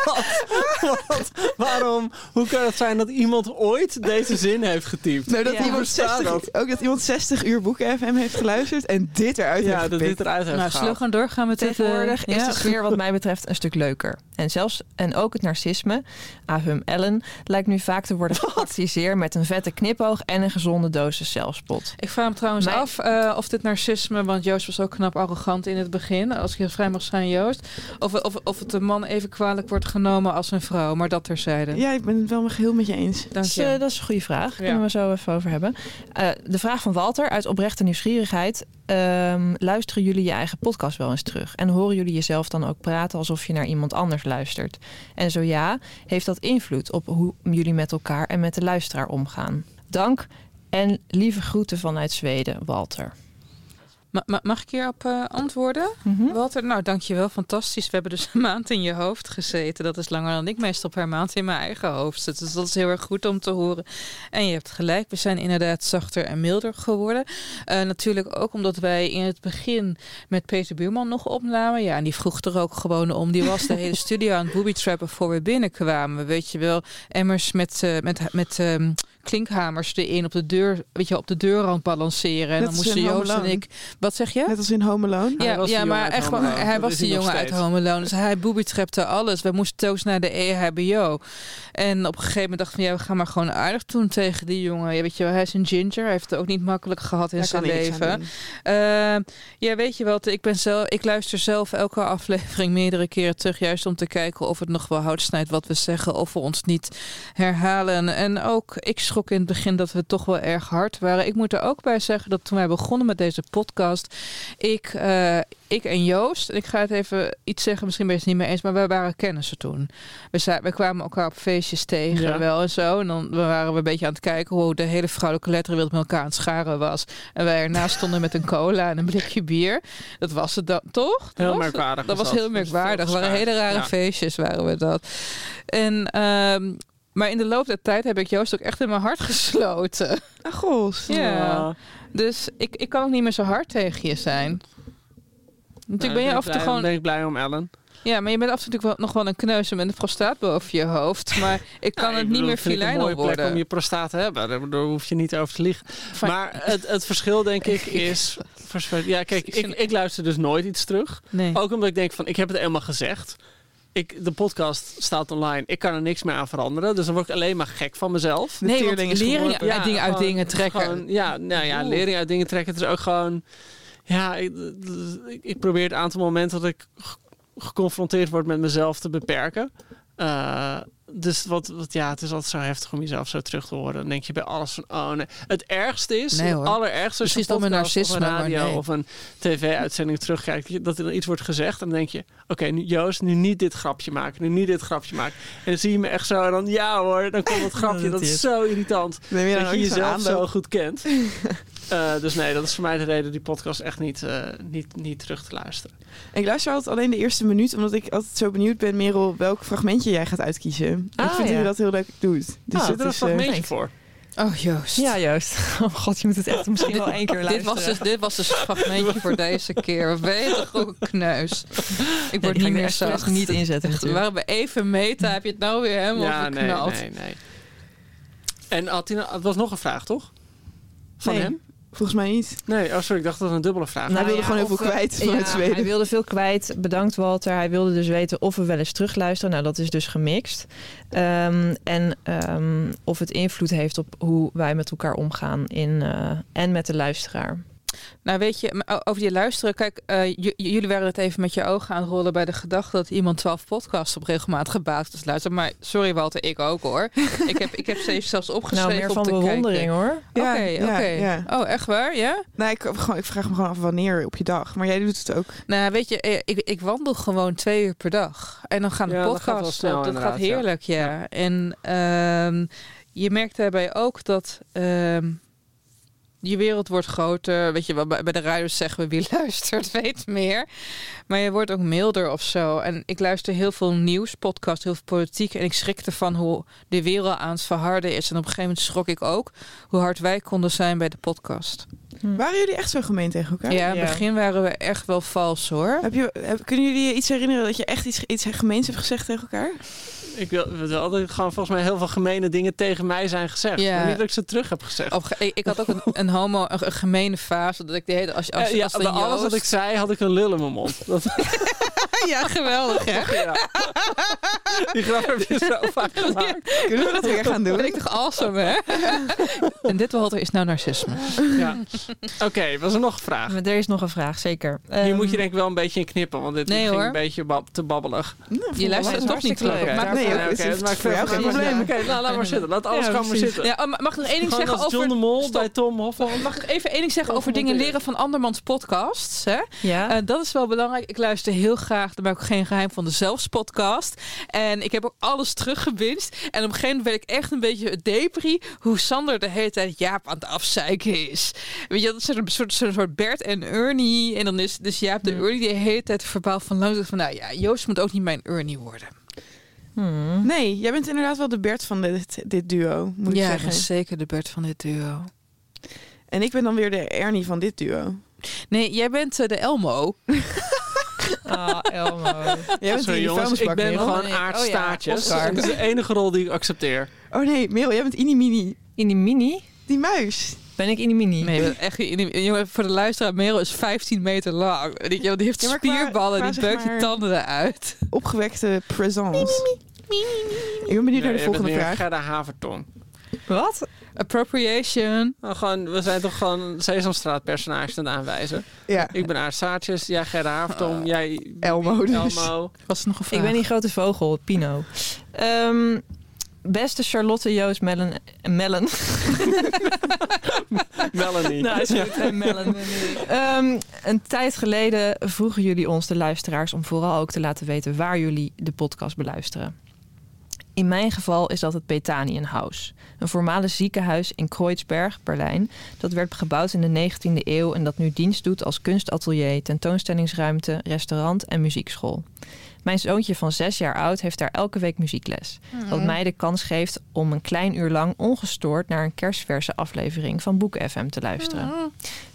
Wat? Waarom? Hoe kan het zijn dat iemand ooit deze zin heeft getypt? Nou, dat Ja. iemand Bestaat 60, ook dat iemand 60 uur boeken FM heeft geluisterd en dit eruit Ja, heeft dat dit eruit heeft Nou, gehaald. slogan doorgaan met Tegenwoordig is ja. de sfeer wat mij betreft een stuk leuker. En, zelfs, en ook het narcisme, ahum Ellen, lijkt nu vaak te worden gepraktiseerd met een vette knipoog en een gezonde dosis zelfspot. Ik vraag me trouwens Mijn- af eh, of dit narcisme, want Joost was ook knap arrogant in het begin, als ik heel vrij mag zijn, Joost, of, of, of het de man even kwalijk wordt genomen als een vrouw, maar dat terzijde. Ja, ik ben het wel geheel met je eens. Dank Dat is, je. eh, dat is een goede vraag. Daar Ja. kunnen we zo even over hebben. Eh, de vraag van Walter uit oprechte nieuwsgierigheid. Ehm, luisteren jullie je eigen podcast wel eens terug? En horen jullie jezelf dan ook praten alsof je naar iemand anders luistert? En zo ja, heeft dat invloed op hoe jullie met elkaar en met de luisteraar omgaan? Dank en lieve groeten vanuit Zweden, Walter. Ma- ma- mag ik hierop eh antwoorden? Mhm. Walter, nou dankjewel, fantastisch. We hebben dus een maand in je hoofd gezeten. Dat is langer dan ik meestal per maand in mijn eigen hoofd zit. Dus dat is heel erg goed om te horen. En je hebt gelijk, we zijn inderdaad zachter en milder geworden. Eh, natuurlijk ook omdat wij in het begin met Peter Buurman nog opnamen. Ja, en die vroeg er ook gewoon om. Die was de hele studio aan het booby-trappen voor we binnenkwamen. Weet je wel, emmers met, eh, met, met ehm, klinkhamers erin op de deur, weet je, op de deurrand balanceren. En dan moesten Joost en ik... Wat zeg je? Net als in Home Alone. Ja, ja maar echt, wel- hij was die jongen uit. Home Alone. Dus hij booby-trapte alles. We moesten telkens naar de EHBO. En op een gegeven moment dacht ik van... ja, we gaan maar gewoon aardig doen tegen die jongen. Ja, weet je wel, hij is een ginger. Hij heeft het ook niet makkelijk gehad in Daar zijn leven. doen. Eh, ja, weet je wat? Ik, ben zelf, ik luister zelf elke aflevering meerdere keren terug. Juist om te kijken of het nog wel hout snijdt wat we zeggen. Of we ons niet herhalen. En ook, ik schrok in het begin dat we toch wel erg hard waren. Ik moet er ook bij zeggen dat toen wij begonnen met deze podcast. Ik, eh, ik en Joost, en ik ga het even iets zeggen, misschien ben je het niet mee eens, maar wij waren kennissen toen. We, zei, we kwamen elkaar op feestjes tegen Ja. wel en zo. En dan waren we een beetje aan het kijken hoe de hele vrouwelijke letterenwereld met elkaar aan het scharen was. En wij ernaast stonden met een cola en een blikje bier. Dat was het dan, toch? Dat Heel was merkwaardig Dat was dat. heel was merkwaardig. Het waren hele rare Ja. feestjes, waren we dat. En, ehm, maar in de loop der tijd heb ik Joost ook echt in mijn hart gesloten. Ah, gos. Ja. Dus ik, ik kan ook niet meer zo hard tegen je zijn. Natuurlijk ben je af en toe Dan gewoon... ben ik blij om Ellen. Ja, maar je bent af en toe wel, nog wel een kneuzen met een prostaat boven je hoofd. Maar ik kan Ja, het ik niet bedoel, meer filijn mooie op plek worden. om je prostaat te hebben. Daar, hoef je niet over te liegen. Maar het, het verschil denk ik is... Ja, kijk, ik, ik luister dus nooit iets terug. Nee. Ook omdat ik denk van, ik heb het eenmaal gezegd. Ik, de podcast staat online. Ik kan er niks meer aan veranderen. Dus dan word ik alleen maar gek van mezelf. De nee, want lering uit, dingen, uit gewoon- dingen trekken. gewoon- ja, nou ja, lering uit dingen trekken. Het is ook gewoon... Ja, ik, ik- probeer het aantal momenten dat ik ge- geconfronteerd word met mezelf te beperken. Eh, dus wat, wat, ja, het is altijd zo heftig om jezelf zo terug te horen. Dan denk je bij alles van, oh nee. Het ergste is, Nee, het allerergste als je een of een narcisme, maar radio nee. of een tv-uitzending terugkijkt, dat dat er dan iets wordt gezegd. En dan denk je, oké, nu Joost, nu niet dit grapje maken, nu niet dit grapje maken. En dan zie je me echt zo en dan, ja hoor, dan komt het grapje. dat is zo irritant. Dan dat je jezelf zo goed kent. Eh, dus nee, dat is voor mij de reden die podcast echt niet, eh, niet, niet terug te luisteren. Ik luister altijd alleen de eerste minuut, omdat ik altijd zo benieuwd ben, Merel, welk fragmentje jij gaat uitkiezen. ik Ah, vind ja. dat je dat heel leuk doet. Dus Ah, het Zit er een is, eh, fragmentje voor? Oh, Joost. Ja, Joost. Oh god, je moet het echt misschien wel één keer Dit luisteren. was, dus, dit was dus een fragmentje voor deze keer. Je toch ook een kneus? Ik word niet meer zo zacht. niet inzetten. Echt, natuurlijk. waren we even meta, heb je het nou weer helemaal Ja, nee, nee, nee. En nou- het was nog een vraag, toch? Van Nee. hem? Volgens mij niet. Nee, oh sorry, ik dacht dat het een dubbele vraag was. hij wilde gewoon heel veel we- kwijt vanuit ja, Zweden. Hij wilde veel kwijt. Bedankt Walter. Hij wilde dus weten of we wel eens terugluisteren. Nou, dat is dus gemixt. Ehm, en ehm, of het invloed heeft op hoe wij met elkaar omgaan in, eh, en met de luisteraar. Nou, weet je, over die luisteren. Kijk, eh, jullie waren het even met je ogen aan het rollen bij de gedachte dat iemand 12 podcasts op regelmatige basis luistert. Maar sorry, Walter, ik ook hoor. ik, heb, ik heb ze zelfs opgeschreven. Nou, meer om van bewondering kijken. hoor. Ja, Oké, ja, oké. ja. Oh, echt waar? Ja? Nou, ik, gewoon, ik vraag me gewoon af wanneer op je dag. Maar jij doet het ook. Nou, weet je, eh, ik, ik wandel gewoon twee uur per dag. En dan gaan de dat gaat podcasts snel op. Dat gaat heerlijk, ja. En ehm, je merkt daarbij ook dat ehm, je wereld wordt groter. Weet je, wel, bij de radios zeggen we wie luistert, weet meer. Maar je wordt ook milder of zo. En ik luister heel veel nieuws, podcast, heel veel politiek. En ik schrikte van hoe de wereld aan het verharden is. En op een gegeven moment schrok ik ook hoe hard wij konden zijn bij de podcast. Waren jullie echt zo gemeen tegen elkaar? Ja, in het begin waren we echt wel vals hoor. Heb je, heb, kunnen jullie je iets herinneren dat je echt iets, iets gemeens hebt gezegd tegen elkaar? Ik wil, altijd gewoon volgens mij heel veel gemene dingen tegen mij zijn gezegd. Ja. Maar niet dat ik ze terug heb gezegd. Op, ik, ik had ook een, een homo, een, een gemene fase. Dat ik de hele, als, als, Eh, ja, als bij alles wat ik zei had ik een lul in mijn mond. Dat, ja, geweldig hè. ja. Die grap heb je zo vaak gemaakt. Kunnen we dat weer gaan doen? Ben ik toch awesome hè? en dit Walter is nou narcisme. Ja. Oké, was er nog een vraag? Maar er is nog een vraag, zeker. Hier Ehm, moet je denk ik wel een beetje in knippen, want dit Nee, ging hoor. een beetje bab- te babbelig. Je luistert is toch niet terug. Nee, oké, is dat maakt voor jou geen probleem. Oké, nou laat maar zitten. Laat alles Ja, gewoon maar zitten. Ja, mag ik nog één ding zeggen als over... John de Mol Stop. bij Tom Hofland. Mag ik even één ding zeggen over dingen leren van andermans podcasts? Hè? Ja, Eh, dat is wel belangrijk. Ik luister heel graag, daar maak ik ook geen geheim van, de Zelfs podcast. En ik heb ook alles teruggebinst. En op een gegeven moment werd ik echt een beetje het depri hoe Sander de hele tijd Jaap aan het afzeiken is. Weet je, dat is een soort, soort, soort Bert en Ernie. En dan is dus Jaap de Ja. Ernie die de hele tijd verbaal van langs van, nou ja, Joost moet ook niet mijn Ernie worden. Hmm. Nee, jij bent inderdaad wel de Bert van dit, dit duo, moet ik ja, ik zeggen. ben zeker de Bert van dit duo. En ik ben dan weer de Ernie van dit duo. Nee, jij bent eh, de Elmo. Ah, Elmo. Jij bent Sorry jongens, ik ben gewoon oh ja, aardstaartjes. Oscar. Dat is de enige rol die ik accepteer. Oh nee, Merel, jij bent Ini Mini. In die mini? Die muis. Ben ik in die mini? Nee, je bent echt, jongen, voor de luisteraar, Merel is 15 meter lang. Die, die heeft Ja, maar qua- spierballen, qua die beukt je maar- tanden eruit. Opgewekte presence. Ik ben benieuwd naar Nee, de je bent volgende vraag. Gerda Havertong. Wat? Appropriation. Nou, gewoon, we zijn toch gewoon Sesamstraat personages aan het aanwijzen. Ja, Ik ben aardstaartjes, jij Gerda Havertong, jij Elmo dus. Elmo. Was er nog een vraag? Ik ben die grote vogel, Pino. Ehm, beste Charlotte Joost Mellen. Mellen. Melanie. Nou, sorry, geen Mellen. Ehm, een tijd geleden vroegen jullie ons, de luisteraars, om vooral ook te laten weten waar jullie de podcast beluisteren. In mijn geval is dat het Betanienhaus, een voormalig ziekenhuis in Kreuzberg, Berlijn. Dat werd gebouwd in de 19e eeuw en dat nu dienst doet als kunstatelier, tentoonstellingsruimte, restaurant en muziekschool. Mijn zoontje van zes jaar oud heeft daar elke week muziekles. Wat mij de kans geeft om een klein uur lang ongestoord naar een kerstverse aflevering van Boek FM te luisteren.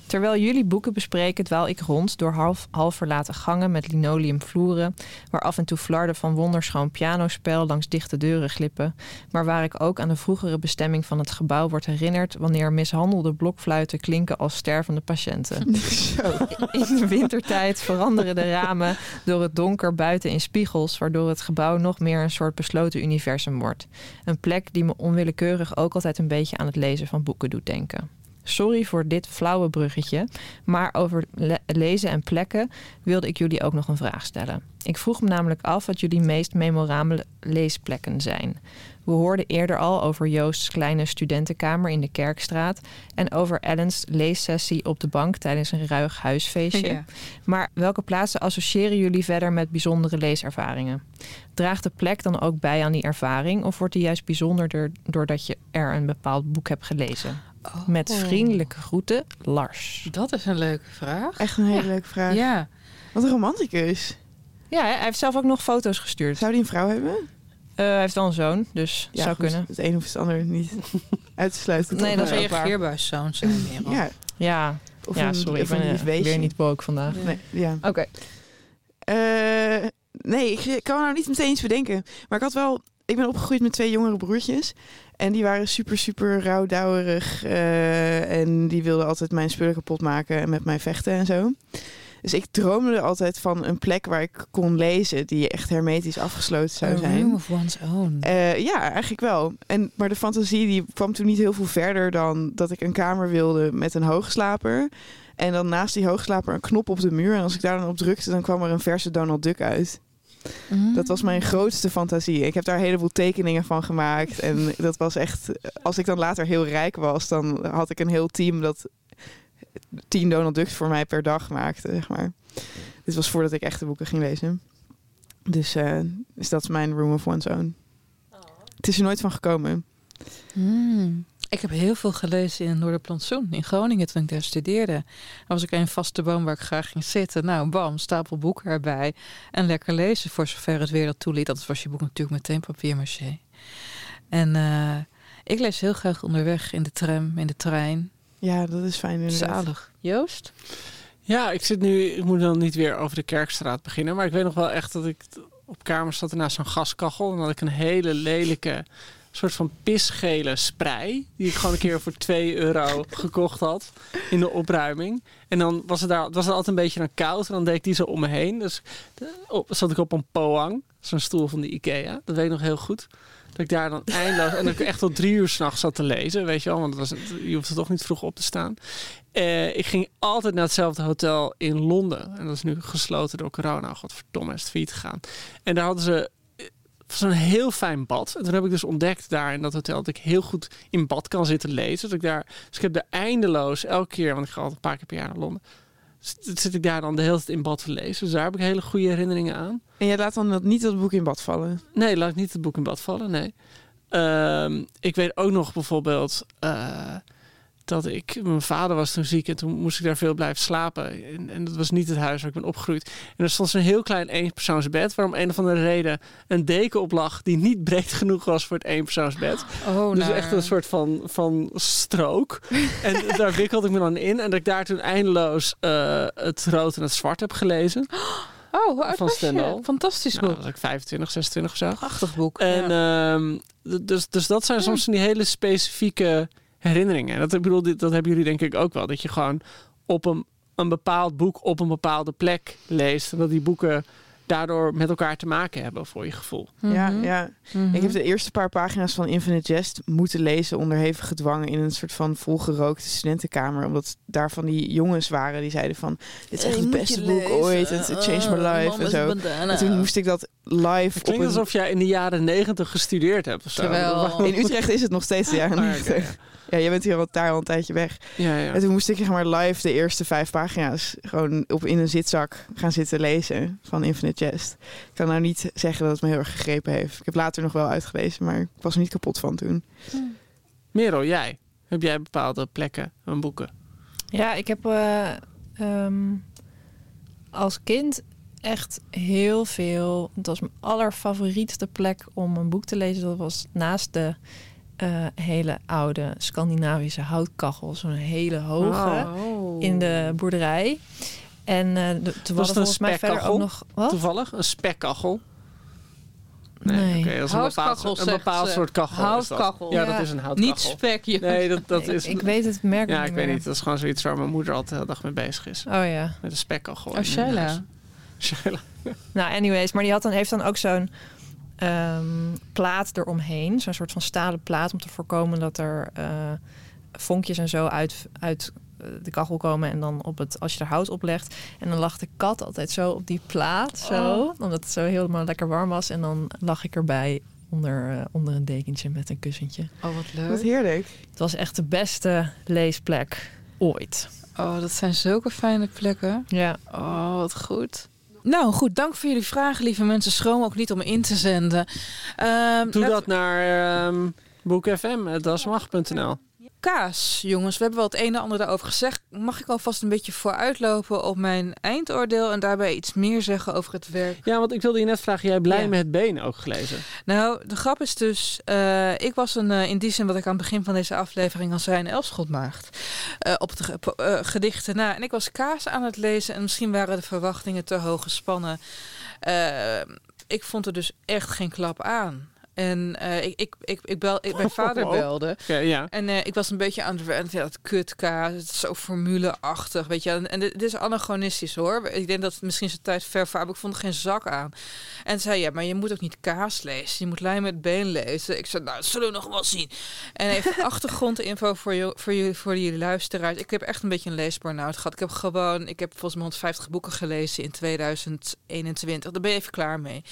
Terwijl jullie boeken bespreken, dwaal ik rond door half, half verlaten gangen met linoleumvloeren, waar af en toe flarden van wonderschoon pianospel langs dichte deuren glippen, maar waar ik ook aan de vroegere bestemming van het gebouw word herinnerd wanneer mishandelde blokfluiten klinken als stervende patiënten. In de wintertijd veranderen de ramen door het donker buiten in spiegels, waardoor het gebouw nog meer een soort besloten universum wordt. Een plek die me onwillekeurig ook altijd een beetje aan het lezen van boeken doet denken. Sorry voor dit flauwe bruggetje, maar over le- lezen en plekken wilde ik jullie ook nog een vraag stellen. Ik vroeg me namelijk af wat jullie meest memorabele leesplekken zijn. We hoorden eerder al over Joost's kleine studentenkamer in de Kerkstraat en over Ellen's leessessie op de bank tijdens een ruig huisfeestje. Ja. Maar welke plaatsen associëren jullie verder met bijzondere leeservaringen? Draagt de plek dan ook bij aan die ervaring of wordt die juist bijzonderder doordat je er een bepaald boek hebt gelezen? Oh. Met vriendelijke groeten, Lars. Dat is een leuke vraag. Echt een hele leuke vraag. Ja. Wat een romanticus. Ja, hij heeft zelf ook nog foto's gestuurd. Zou die een vrouw hebben? Eh, hij heeft wel een zoon, dus Ja, zou goed, kunnen. Het een of het ander niet uit te sluiten. Nee, dat is ook waar. Reageerbuiszoon zijn Merel. Ja, Ja, of ja een, sorry, ik een ben lief eh, weer niet woke vandaag. Nee, ja. Oké. Eh, nee, ik, kan me nou niet meteen iets bedenken. Maar ik had wel... Ik ben opgegroeid met twee jongere broertjes. En die waren super, super rouwdouwerig. eh, en die wilden altijd mijn spullen kapot maken en met mij vechten en zo. Dus ik droomde altijd van een plek waar ik kon lezen... die echt hermetisch afgesloten zou A zijn. room of one's own. Eh, ja, eigenlijk wel. En, maar de fantasie die kwam toen niet heel veel verder dan dat ik een kamer wilde met een hoogslaper. En dan naast die hoogslaper een knop op de muur. En als ik daar dan op drukte, dan kwam er een verse Donald Duck uit. Mm. Dat was mijn grootste fantasie. Ik heb daar een heleboel tekeningen van gemaakt. En dat was echt... Als ik dan later heel rijk was, dan had ik een heel team dat tien Donald Ducks voor mij per dag maakte, zeg maar. Dit was voordat ik echte boeken ging lezen. Dus, eh, dus dat is mijn Room of One's Own. Het is er nooit van gekomen. Mm. Ik heb heel veel gelezen in Noorderplantsoen in Groningen toen ik daar studeerde. Dan was ik een vaste boom waar ik graag ging zitten. Nou, bam, stapel boeken erbij. En lekker lezen voor zover het weer dat toeliet. Dat was je boek natuurlijk meteen papier-maché. En eh, ik lees heel graag onderweg in de tram, in de trein. Ja, dat is fijn inderdaad. Zalig. Joost? Ja, ik zit nu, ik moet dan niet weer over de Kerkstraat beginnen, maar ik weet nog wel echt dat ik op kamer zat naast zo'n gaskachel en had ik een hele lelijke soort van pisgele sprei die ik gewoon een keer voor 2 euro gekocht had in de opruiming. En dan was het daar was het altijd een beetje dan koud en dan deed ik die zo om me heen. Dus op, zat ik op een poang, zo'n stoel van de Ikea. Dat weet ik nog heel goed. Dat ik daar dan eindeloos en dat ik echt tot drie uur s'nachts zat te lezen, weet je wel, want was, je hoeft er toch niet vroeg op te staan. Uh, ik ging altijd naar hetzelfde hotel in Londen. En dat is nu gesloten door corona. Godverdomme, is het failliet gegaan. En daar hadden ze zo'n heel fijn bad. En toen heb ik dus ontdekt daar in dat hotel dat ik heel goed in bad kan zitten lezen. Dat ik daar, dus ik heb daar eindeloos elke keer, want ik ga altijd een paar keer per jaar naar Londen. Zit ik daar dan de hele tijd in bad te lezen. Dus daar heb ik hele goede herinneringen aan. En jij laat dan dat niet het boek in bad vallen? Nee, laat ik niet het boek in bad vallen, nee. Uh, ik weet ook nog bijvoorbeeld... Uh, dat ik, mijn vader was toen ziek en toen moest ik daar veel blijven slapen. En, en dat was niet het huis waar ik ben opgegroeid. En er stond zo'n heel klein eenpersoonsbed, waar om een of andere reden een deken op lag die niet breed genoeg was voor het eenpersoonsbed. Oh, dus echt een soort van, van strook. en daar wikkelde ik me dan in en dat ik daar toen eindeloos uh, het rood en het zwart heb gelezen. Oh, hoe van. Fantastisch boek. Nou, was ik 25, 26 of zo. Prachtig boek. En ja. uh, dus, dus dat zijn soms die hele specifieke herinneringen. Dat, ik bedoel, dat hebben jullie denk ik ook wel. Dat je gewoon op een, een bepaald boek op een bepaalde plek leest. En dat die boeken daardoor met elkaar te maken hebben voor je gevoel. Ja, mhm. ja. Mhm. ik heb de eerste paar pagina's van Infinite Jest moeten lezen onder hevige dwang in een soort van volgerookte studentenkamer. Omdat daar van die jongens waren die zeiden van dit is echt het beste boek ooit. Het changed my life oh, en zo. En toen moest ik dat live Het klinkt alsof jij in de jaren negentig gestudeerd hebt of zo. Terwijl... In Utrecht is het nog steeds de jaren oh, negentig. Ja, jij bent hier al daar al een tijdje weg. Ja, ja. En toen moest ik zeg maar live de eerste vijf pagina's gewoon op in een zitzak gaan zitten lezen van Infinite Jest. Ik kan nou niet zeggen dat het me heel erg gegrepen heeft. Ik heb later nog wel uitgelezen, maar ik was er niet kapot van toen. Hm. Merel, jij? Heb jij bepaalde plekken en boeken? Ja, ik heb uh, um, als kind echt heel veel. Dat was mijn allerfavorietste plek om een boek te lezen. Dat was naast de uh, hele oude Scandinavische houtkachel. Zo'n hele hoge oh. in de boerderij. En uh, toen was volgens mij verder ook nog... Wat? Toevallig? Een spekkachel? Nee, nee. Okay, dat is een bepaald, een bepaald soort kachel. Houtkachel. Ja, dat is een houtkachel. Niet spekje. Nee, dat, dat is... Ik, weet het merk Ja, ik weet niet. Dat is gewoon zoiets waar mijn moeder altijd de hele dag mee bezig is. Oh ja. Met een spekkachel. Oh, Sheila. Sheila. nou, anyways. Maar die had dan, heeft dan ook zo'n um, plaat eromheen. Zo'n soort van stalen plaat om te voorkomen dat er uh, vonkjes en zo uit, uit eh, de kachel komen. En dan op het, als je er hout op legt. En dan lag de kat altijd zo op die plaat. Zo, oh. Omdat het zo helemaal lekker warm was. En dan lag ik erbij onder, uh, onder een dekentje met een kussentje. Oh, wat leuk. Wat heerlijk. Het was echt de beste leesplek ooit. Oh, dat zijn zulke fijne plekken. Ja. Oh, wat goed. Nou goed, dank voor jullie vragen, lieve mensen. Schroom ook niet om in te zenden. Uh, Doe dat naar um, boekfm.dasmag.nl kaas, jongens. We hebben wel het een en ander daarover gezegd. Mag ik alvast een beetje vooruitlopen op mijn eindoordeel en daarbij iets meer zeggen over het werk? Ja, want ik wilde je net vragen, jij blij met het been ook gelezen? Nou, de grap is dus, uh, ik was een, uh, in die zin wat ik aan het begin van deze aflevering al zei, een Elschotmaagd. Uh, op de gedichten na. En ik was kaas aan het lezen en misschien waren de verwachtingen te hoog gespannen. ik vond er dus echt geen klap aan. En uh, ik, ik, ik, ik, bel, ik, mijn vader oh. belde. Ja, ja. En uh, ik was een beetje aan het ja, dat kutkaas. Het is zo formuleachtig, weet je. En, en dit is anachronistisch hoor. Ik denk dat het misschien zijn tijd ver Ik vond er geen zak aan. En zei, ja, maar je moet ook niet kaas lezen. Je moet lijn met been lezen. Ik zei, nou, dat zullen we nog wel zien. En even achtergrondinfo voor, voor, jullie, voor jullie luisteraars. Ik heb echt een beetje een leesburn-out gehad. Ik heb gewoon, ik heb volgens mij 150 boeken gelezen in 2021. Daar ben je even klaar mee.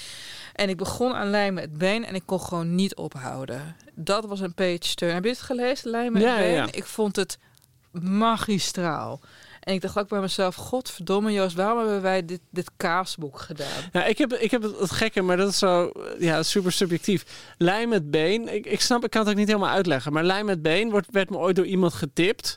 En ik begon aan lijn met been en ik kon gewoon niet ophouden. Dat was een page turn. Heb je het gelezen, Lijn met ja, ja, Ik vond het magistraal. En ik dacht ook bij mezelf, godverdomme Joost, waarom hebben wij dit, dit kaasboek gedaan? Nou, ik heb, ik heb het, het gekke, maar dat is zo ja, super subjectief. Lijm met been, ik, ik snap, ik kan het ook niet helemaal uitleggen. Maar lijm met been wordt, werd me ooit door iemand getipt.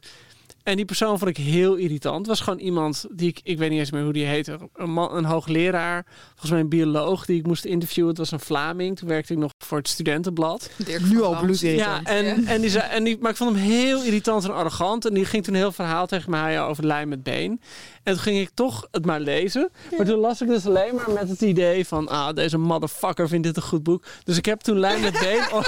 En die persoon vond ik heel irritant. Het was gewoon iemand die ik, ik weet niet eens meer hoe die heette. Een, man, een hoogleraar, volgens mij een bioloog die ik moest interviewen. Het was een Vlaming. Toen werkte ik nog voor het studentenblad. Dirk Nu al bloedirritant. Ja, en, en die zei, en die, maar ik vond hem heel irritant en arrogant. En die ging toen een heel verhaal tegen mij over lijn met been. En toen ging ik toch het maar lezen. Maar toen las ik dus alleen maar met het idee van... ah, deze motherfucker vindt dit een goed boek. Dus ik heb toen lijn met been o-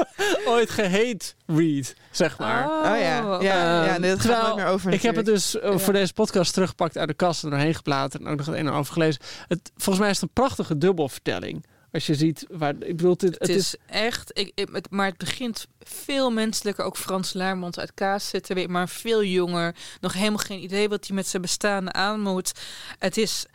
ooit gehate read, zeg maar. Oh ja, ja, ja nee, dat gaat terwijl nooit meer over Ik heb het dus eh, voor deze podcast teruggepakt uit de kast en doorheen gebladerd en ook nog het een en ander gelezen. Het, volgens mij is het een prachtige dubbelvertelling. Als je ziet waar ik bedoel, dit, Het, is, echt, ik, ik- het- maar het begint veel menselijker. Ook Frans Laarmans uit Kaas zitten weer, maar veel jonger. Nog helemaal geen idee wat hij met zijn bestaan aan moet. Het is.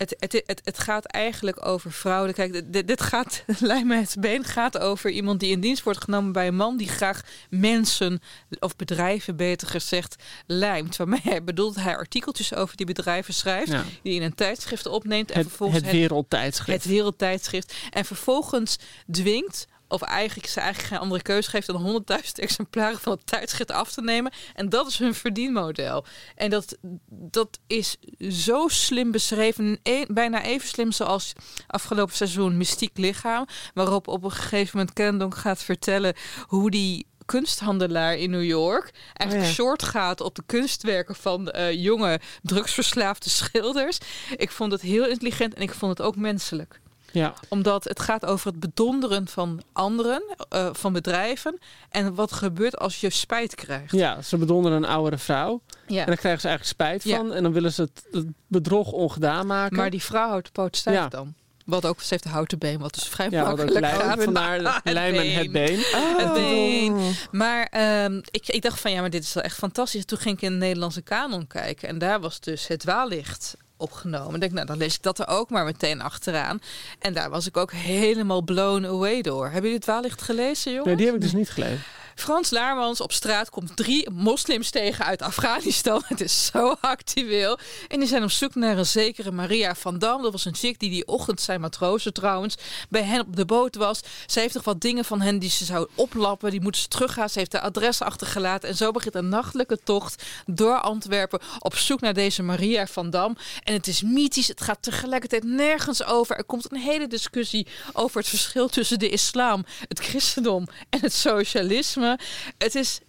Het, het, het, het gaat eigenlijk over vrouwen. Kijk, dit- dit, gaat, lijkt het been gaat over iemand die in dienst wordt genomen bij een man die graag mensen of bedrijven, beter gezegd, lijmt. Waarmee hij bedoelt hij artikeltjes over die bedrijven schrijft, ja, die in een tijdschrift opneemt en het, vervolgens het wereldtijdschrift. het wereldtijdschrift. En vervolgens dwingt, of eigenlijk ze eigenlijk geen andere keuze geeft dan 100.000 exemplaren van het tijdschrift af te nemen. En dat is hun verdienmodel. En dat, dat is zo slim beschreven. E- bijna even slim zoals afgelopen seizoen Mystiek Lichaam. Waarop op een gegeven moment Kendonk gaat vertellen hoe die kunsthandelaar in New York eigenlijk Oh ja. short gaat op de kunstwerken van eh, jonge drugsverslaafde schilders. Ik vond het heel intelligent en ik vond het ook menselijk Ja, omdat het gaat over het bedonderen van anderen, eh, van bedrijven. En wat gebeurt als je spijt krijgt. ja, ze bedonderen een oudere vrouw. Ja. En daar krijgen ze eigenlijk spijt Ja. van. En dan willen ze het, het bedrog ongedaan maken. Maar die vrouw houdt de poot stijf Ja. dan. Wat ook, ze heeft een houten been, wat dus vrij ja, ook makkelijk gaat. Het lijm en been. het been. Het been. Oh. Maar ehm, ik, ik dacht van ja, maar dit is wel echt fantastisch. Toen ging ik in de Nederlandse kanon kijken. En daar was dus het Dwaallicht opgenomen. Ik denk, nou, dan lees ik dat er ook maar meteen achteraan. En daar was ik ook helemaal blown away door. Hebben jullie het Dwaallicht gelezen, jongens? Nee, die heb ik dus niet gelezen. Frans Laarmans op straat komt drie moslims tegen uit Afghanistan. Het is zo actueel. En die zijn op zoek naar een zekere Maria van Dam. Dat was een chick die die ochtend, zijn matrozen trouwens, bij hen op de boot was. Ze heeft nog wat dingen van hen die ze zou oplappen. Die moeten ze teruggaan. Ze heeft de adres achtergelaten. En zo begint een nachtelijke tocht door Antwerpen op zoek naar deze Maria van Dam. En het is mythisch. Het gaat tegelijkertijd nergens over. Er komt een hele discussie over het verschil tussen de islam, het christendom en het socialisme. Het is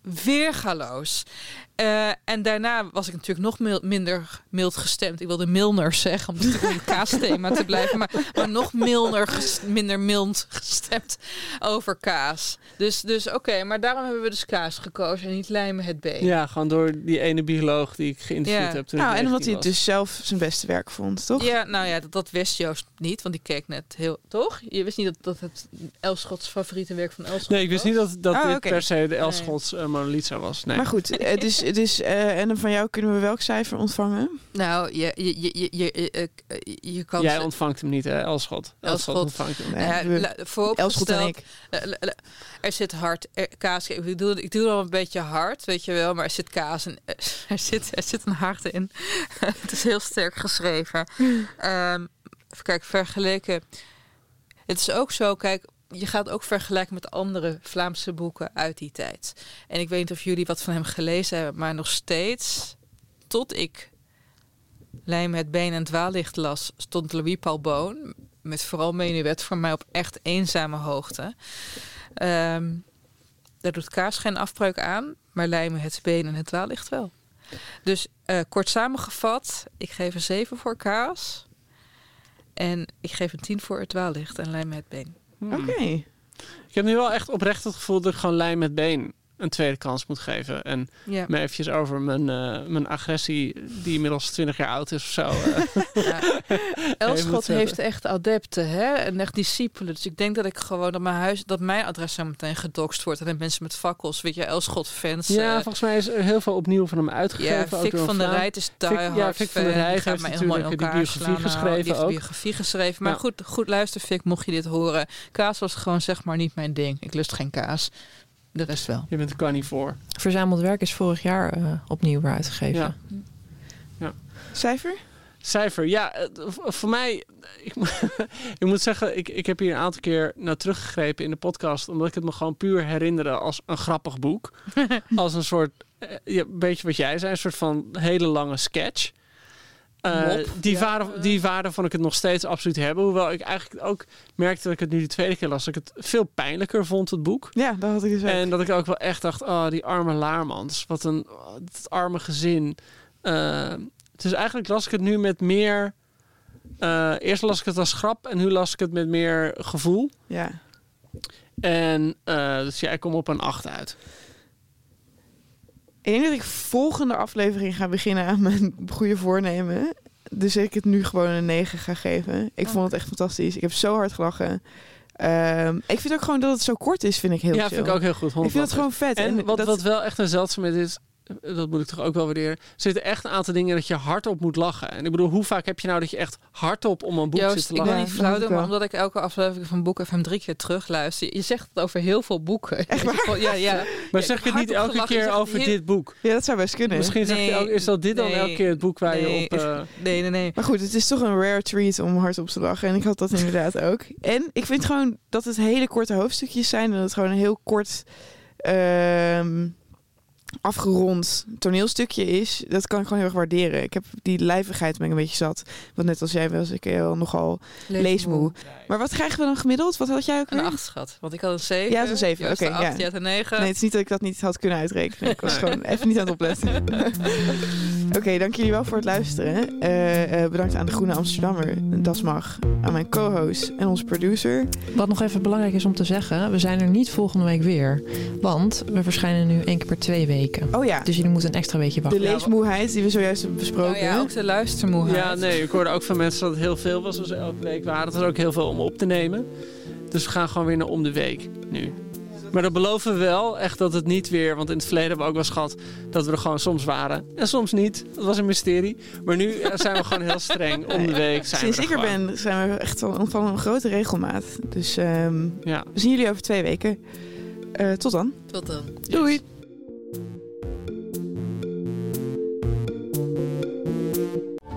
weergaloos. Eh, en daarna was ik natuurlijk nog mil- minder mild gestemd. Ik wilde Milner zeggen, om natuurlijk in het kaasthema te blijven. Maar, maar nog milder ges- minder mild gestemd over kaas. Dus, dus oké, maar daarom hebben we dus kaas gekozen en niet lijmen het been. Ja, gewoon door die ene bioloog die ik geïnterviewd Ja. heb. Toen Nou, en omdat hij 19 het dus zelf zijn beste werk vond, toch? Ja, nou ja, dat, dat wist Joost niet, want die keek net heel... Toch? Je wist niet dat, dat het Elschots favoriete werk van Elschot was. Nee, ik wist was? niet dat, dat Oh, dit per se de Elschots uh, Monolitha was. Nee. Maar goed, het is, het is, eh, en van jou kunnen we welk cijfer ontvangen? Nou, je, je, je, je, je, je, je- je kan... Jij ontvangt hem niet, hè, Elschot? Elschot. ontvangt hem. Nee, ja, Elschot en ik. Eh, Er zit hard er, kaas. Ik doe, ik doe al een beetje hard, weet je wel, maar er zit kaas en er zit, er zit een hart in. het is heel sterk geschreven. Ehm, even kijken, vergeleken. Het is ook zo, kijk, je gaat ook vergelijken met andere Vlaamse boeken uit die tijd. En ik weet niet of jullie wat van hem gelezen hebben, maar nog steeds, tot ik Lijm het been en dwaallicht las, stond Louis Paul Boon met vooral menuet voor mij op echt eenzame hoogte. Ehm, daar doet kaas geen afbreuk aan, maar lijmen het been en het dwaallicht wel. Dus eh, kort samengevat, ik geef een 7 voor kaas. En ik geef een 10 voor het dwaallicht en lijmen het been. Oké. Ik heb nu wel echt oprecht het gevoel dat ik gewoon lijm met been een tweede kans moet geven. En Ja. me eventjes over mijn, eh, mijn agressie, die inmiddels 20 jaar oud is of zo. eh, Ja. Elschot heeft echt adepten hè? en echt discipelen. Dus ik denk dat ik gewoon dat mijn huis, dat mijn adres zo meteen gedoxt wordt. En mensen met fakkels, weet je, Elschot fans. ja, eh, volgens mij is er heel veel opnieuw van hem uitgegeven. Ja, Fik van der Vlaam. Rijt is hard ja, Fik van der. Rijt heeft mij helemaal in die biografie slaan. Nou, geschreven die ook. biografie geschreven. Maar Ja. goed, goed, luister Fik, mocht je dit horen. Kaas was gewoon zeg maar niet mijn ding. Ik lust geen kaas. De rest wel. Je bent een carnivore. Verzameld werk is vorig jaar eh, opnieuw weer uitgegeven. Ja. Cijfer? Cijfer, ja, eh, voor mij, ik, moet- ik moet zeggen, ik, ik heb hier een aantal keer naar teruggegrepen in de podcast, omdat ik het me gewoon puur herinnerde als een grappig boek. als een soort eh, ja, een beetje wat jij zei, een soort van hele lange sketch. Eh, die, ja. waarde, die waarde vond ik het nog steeds absoluut hebben. Hoewel ik eigenlijk ook merkte dat ik het nu de tweede keer las, dat ik het veel pijnlijker vond, het boek. Ja, dat had ik dus ook. En dat ik ook wel echt dacht, oh, die arme Laarmans. Wat een oh, dat arme gezin. Eh, dus eigenlijk las ik het nu met meer... eh, eerst las ik het als grap en nu las ik het met meer gevoel. Ja. En dus ja, ik kom op een 8 uit. Ik denk dat ik volgende aflevering ga beginnen aan mijn goede voornemen. Dus ik het nu gewoon een 9 ga geven. Ik vond het echt fantastisch. Ik heb zo hard gelachen. Ehm, ik vind ook gewoon dat het zo kort is, vind ik heel ja, chill. vind ik ook heel goed. Ik vind het gewoon vet. En wat, dat- wat wel echt een zeldzaamheid is, dat moet ik toch ook wel waarderen. Er zitten echt een aantal dingen dat je hardop moet lachen. En ik bedoel, hoe vaak heb je nou dat je echt hardop om een boek zit Joost, te ik lachen? wil niet Ja, flauw doen, maar omdat ik elke aflevering van Boek FM drie keer terugluister. Je zegt het over heel veel boeken. Echt wel? Ja, ja. maar zeg je het niet elke gelachen, keer over heel- dit boek? Ja, dat zou best kunnen. Misschien zeg je ook, is dat dit dan elke keer het boek waar nee, je op... eh, Nee, nee, nee. Maar goed, het is toch een rare treat om hardop te lachen. En ik had dat inderdaad ook. En ik vind gewoon dat het hele korte hoofdstukjes zijn. En dat het gewoon een heel kort ehm, afgerond toneelstukje is. Dat kan ik gewoon heel erg waarderen. Ik heb die lijvigheid ben ik een beetje zat. Want net als jij was ik heel nogal leesmoe. Maar wat krijgen we dan gemiddeld? Wat had jij ook Een weer? acht schat. Want ik had een 7. Ja, een zeven, oké, een acht, ja. een 9. Nee, het is niet dat ik dat niet had kunnen uitrekenen. Ik was gewoon even niet aan het opletten. Oké, dank jullie wel voor het luisteren. Eh, eh, bedankt aan de Groene Amsterdammer, Das Mag, aan mijn co-host en onze producer. Wat nog even belangrijk is om te zeggen, we zijn er niet volgende week weer. Want we verschijnen nu één keer per twee weken. Oh ja, Dus jullie moeten een extra weekje de wachten. leesmoeheid die we zojuist hebben besproken. Oh ja, ook de luistermoeheid. Ja, nee, ik hoorde ook van mensen dat het heel veel was als we elke week waren. Dat er ook heel veel om op te nemen. Dus we gaan gewoon weer naar om de week nu. Maar dat beloven we wel, echt dat het niet weer... Want in het verleden hebben we ook wel eens gehad dat we er gewoon soms waren. En soms niet. Dat was een mysterie. Maar nu eh, zijn we gewoon heel streng. Om de week zijn Sinds we ik er gewoon. ben, zijn we echt van, van een grote regelmaat. Dus ehm, Ja. we zien jullie over twee weken. Eh, tot dan. Tot dan. Doei.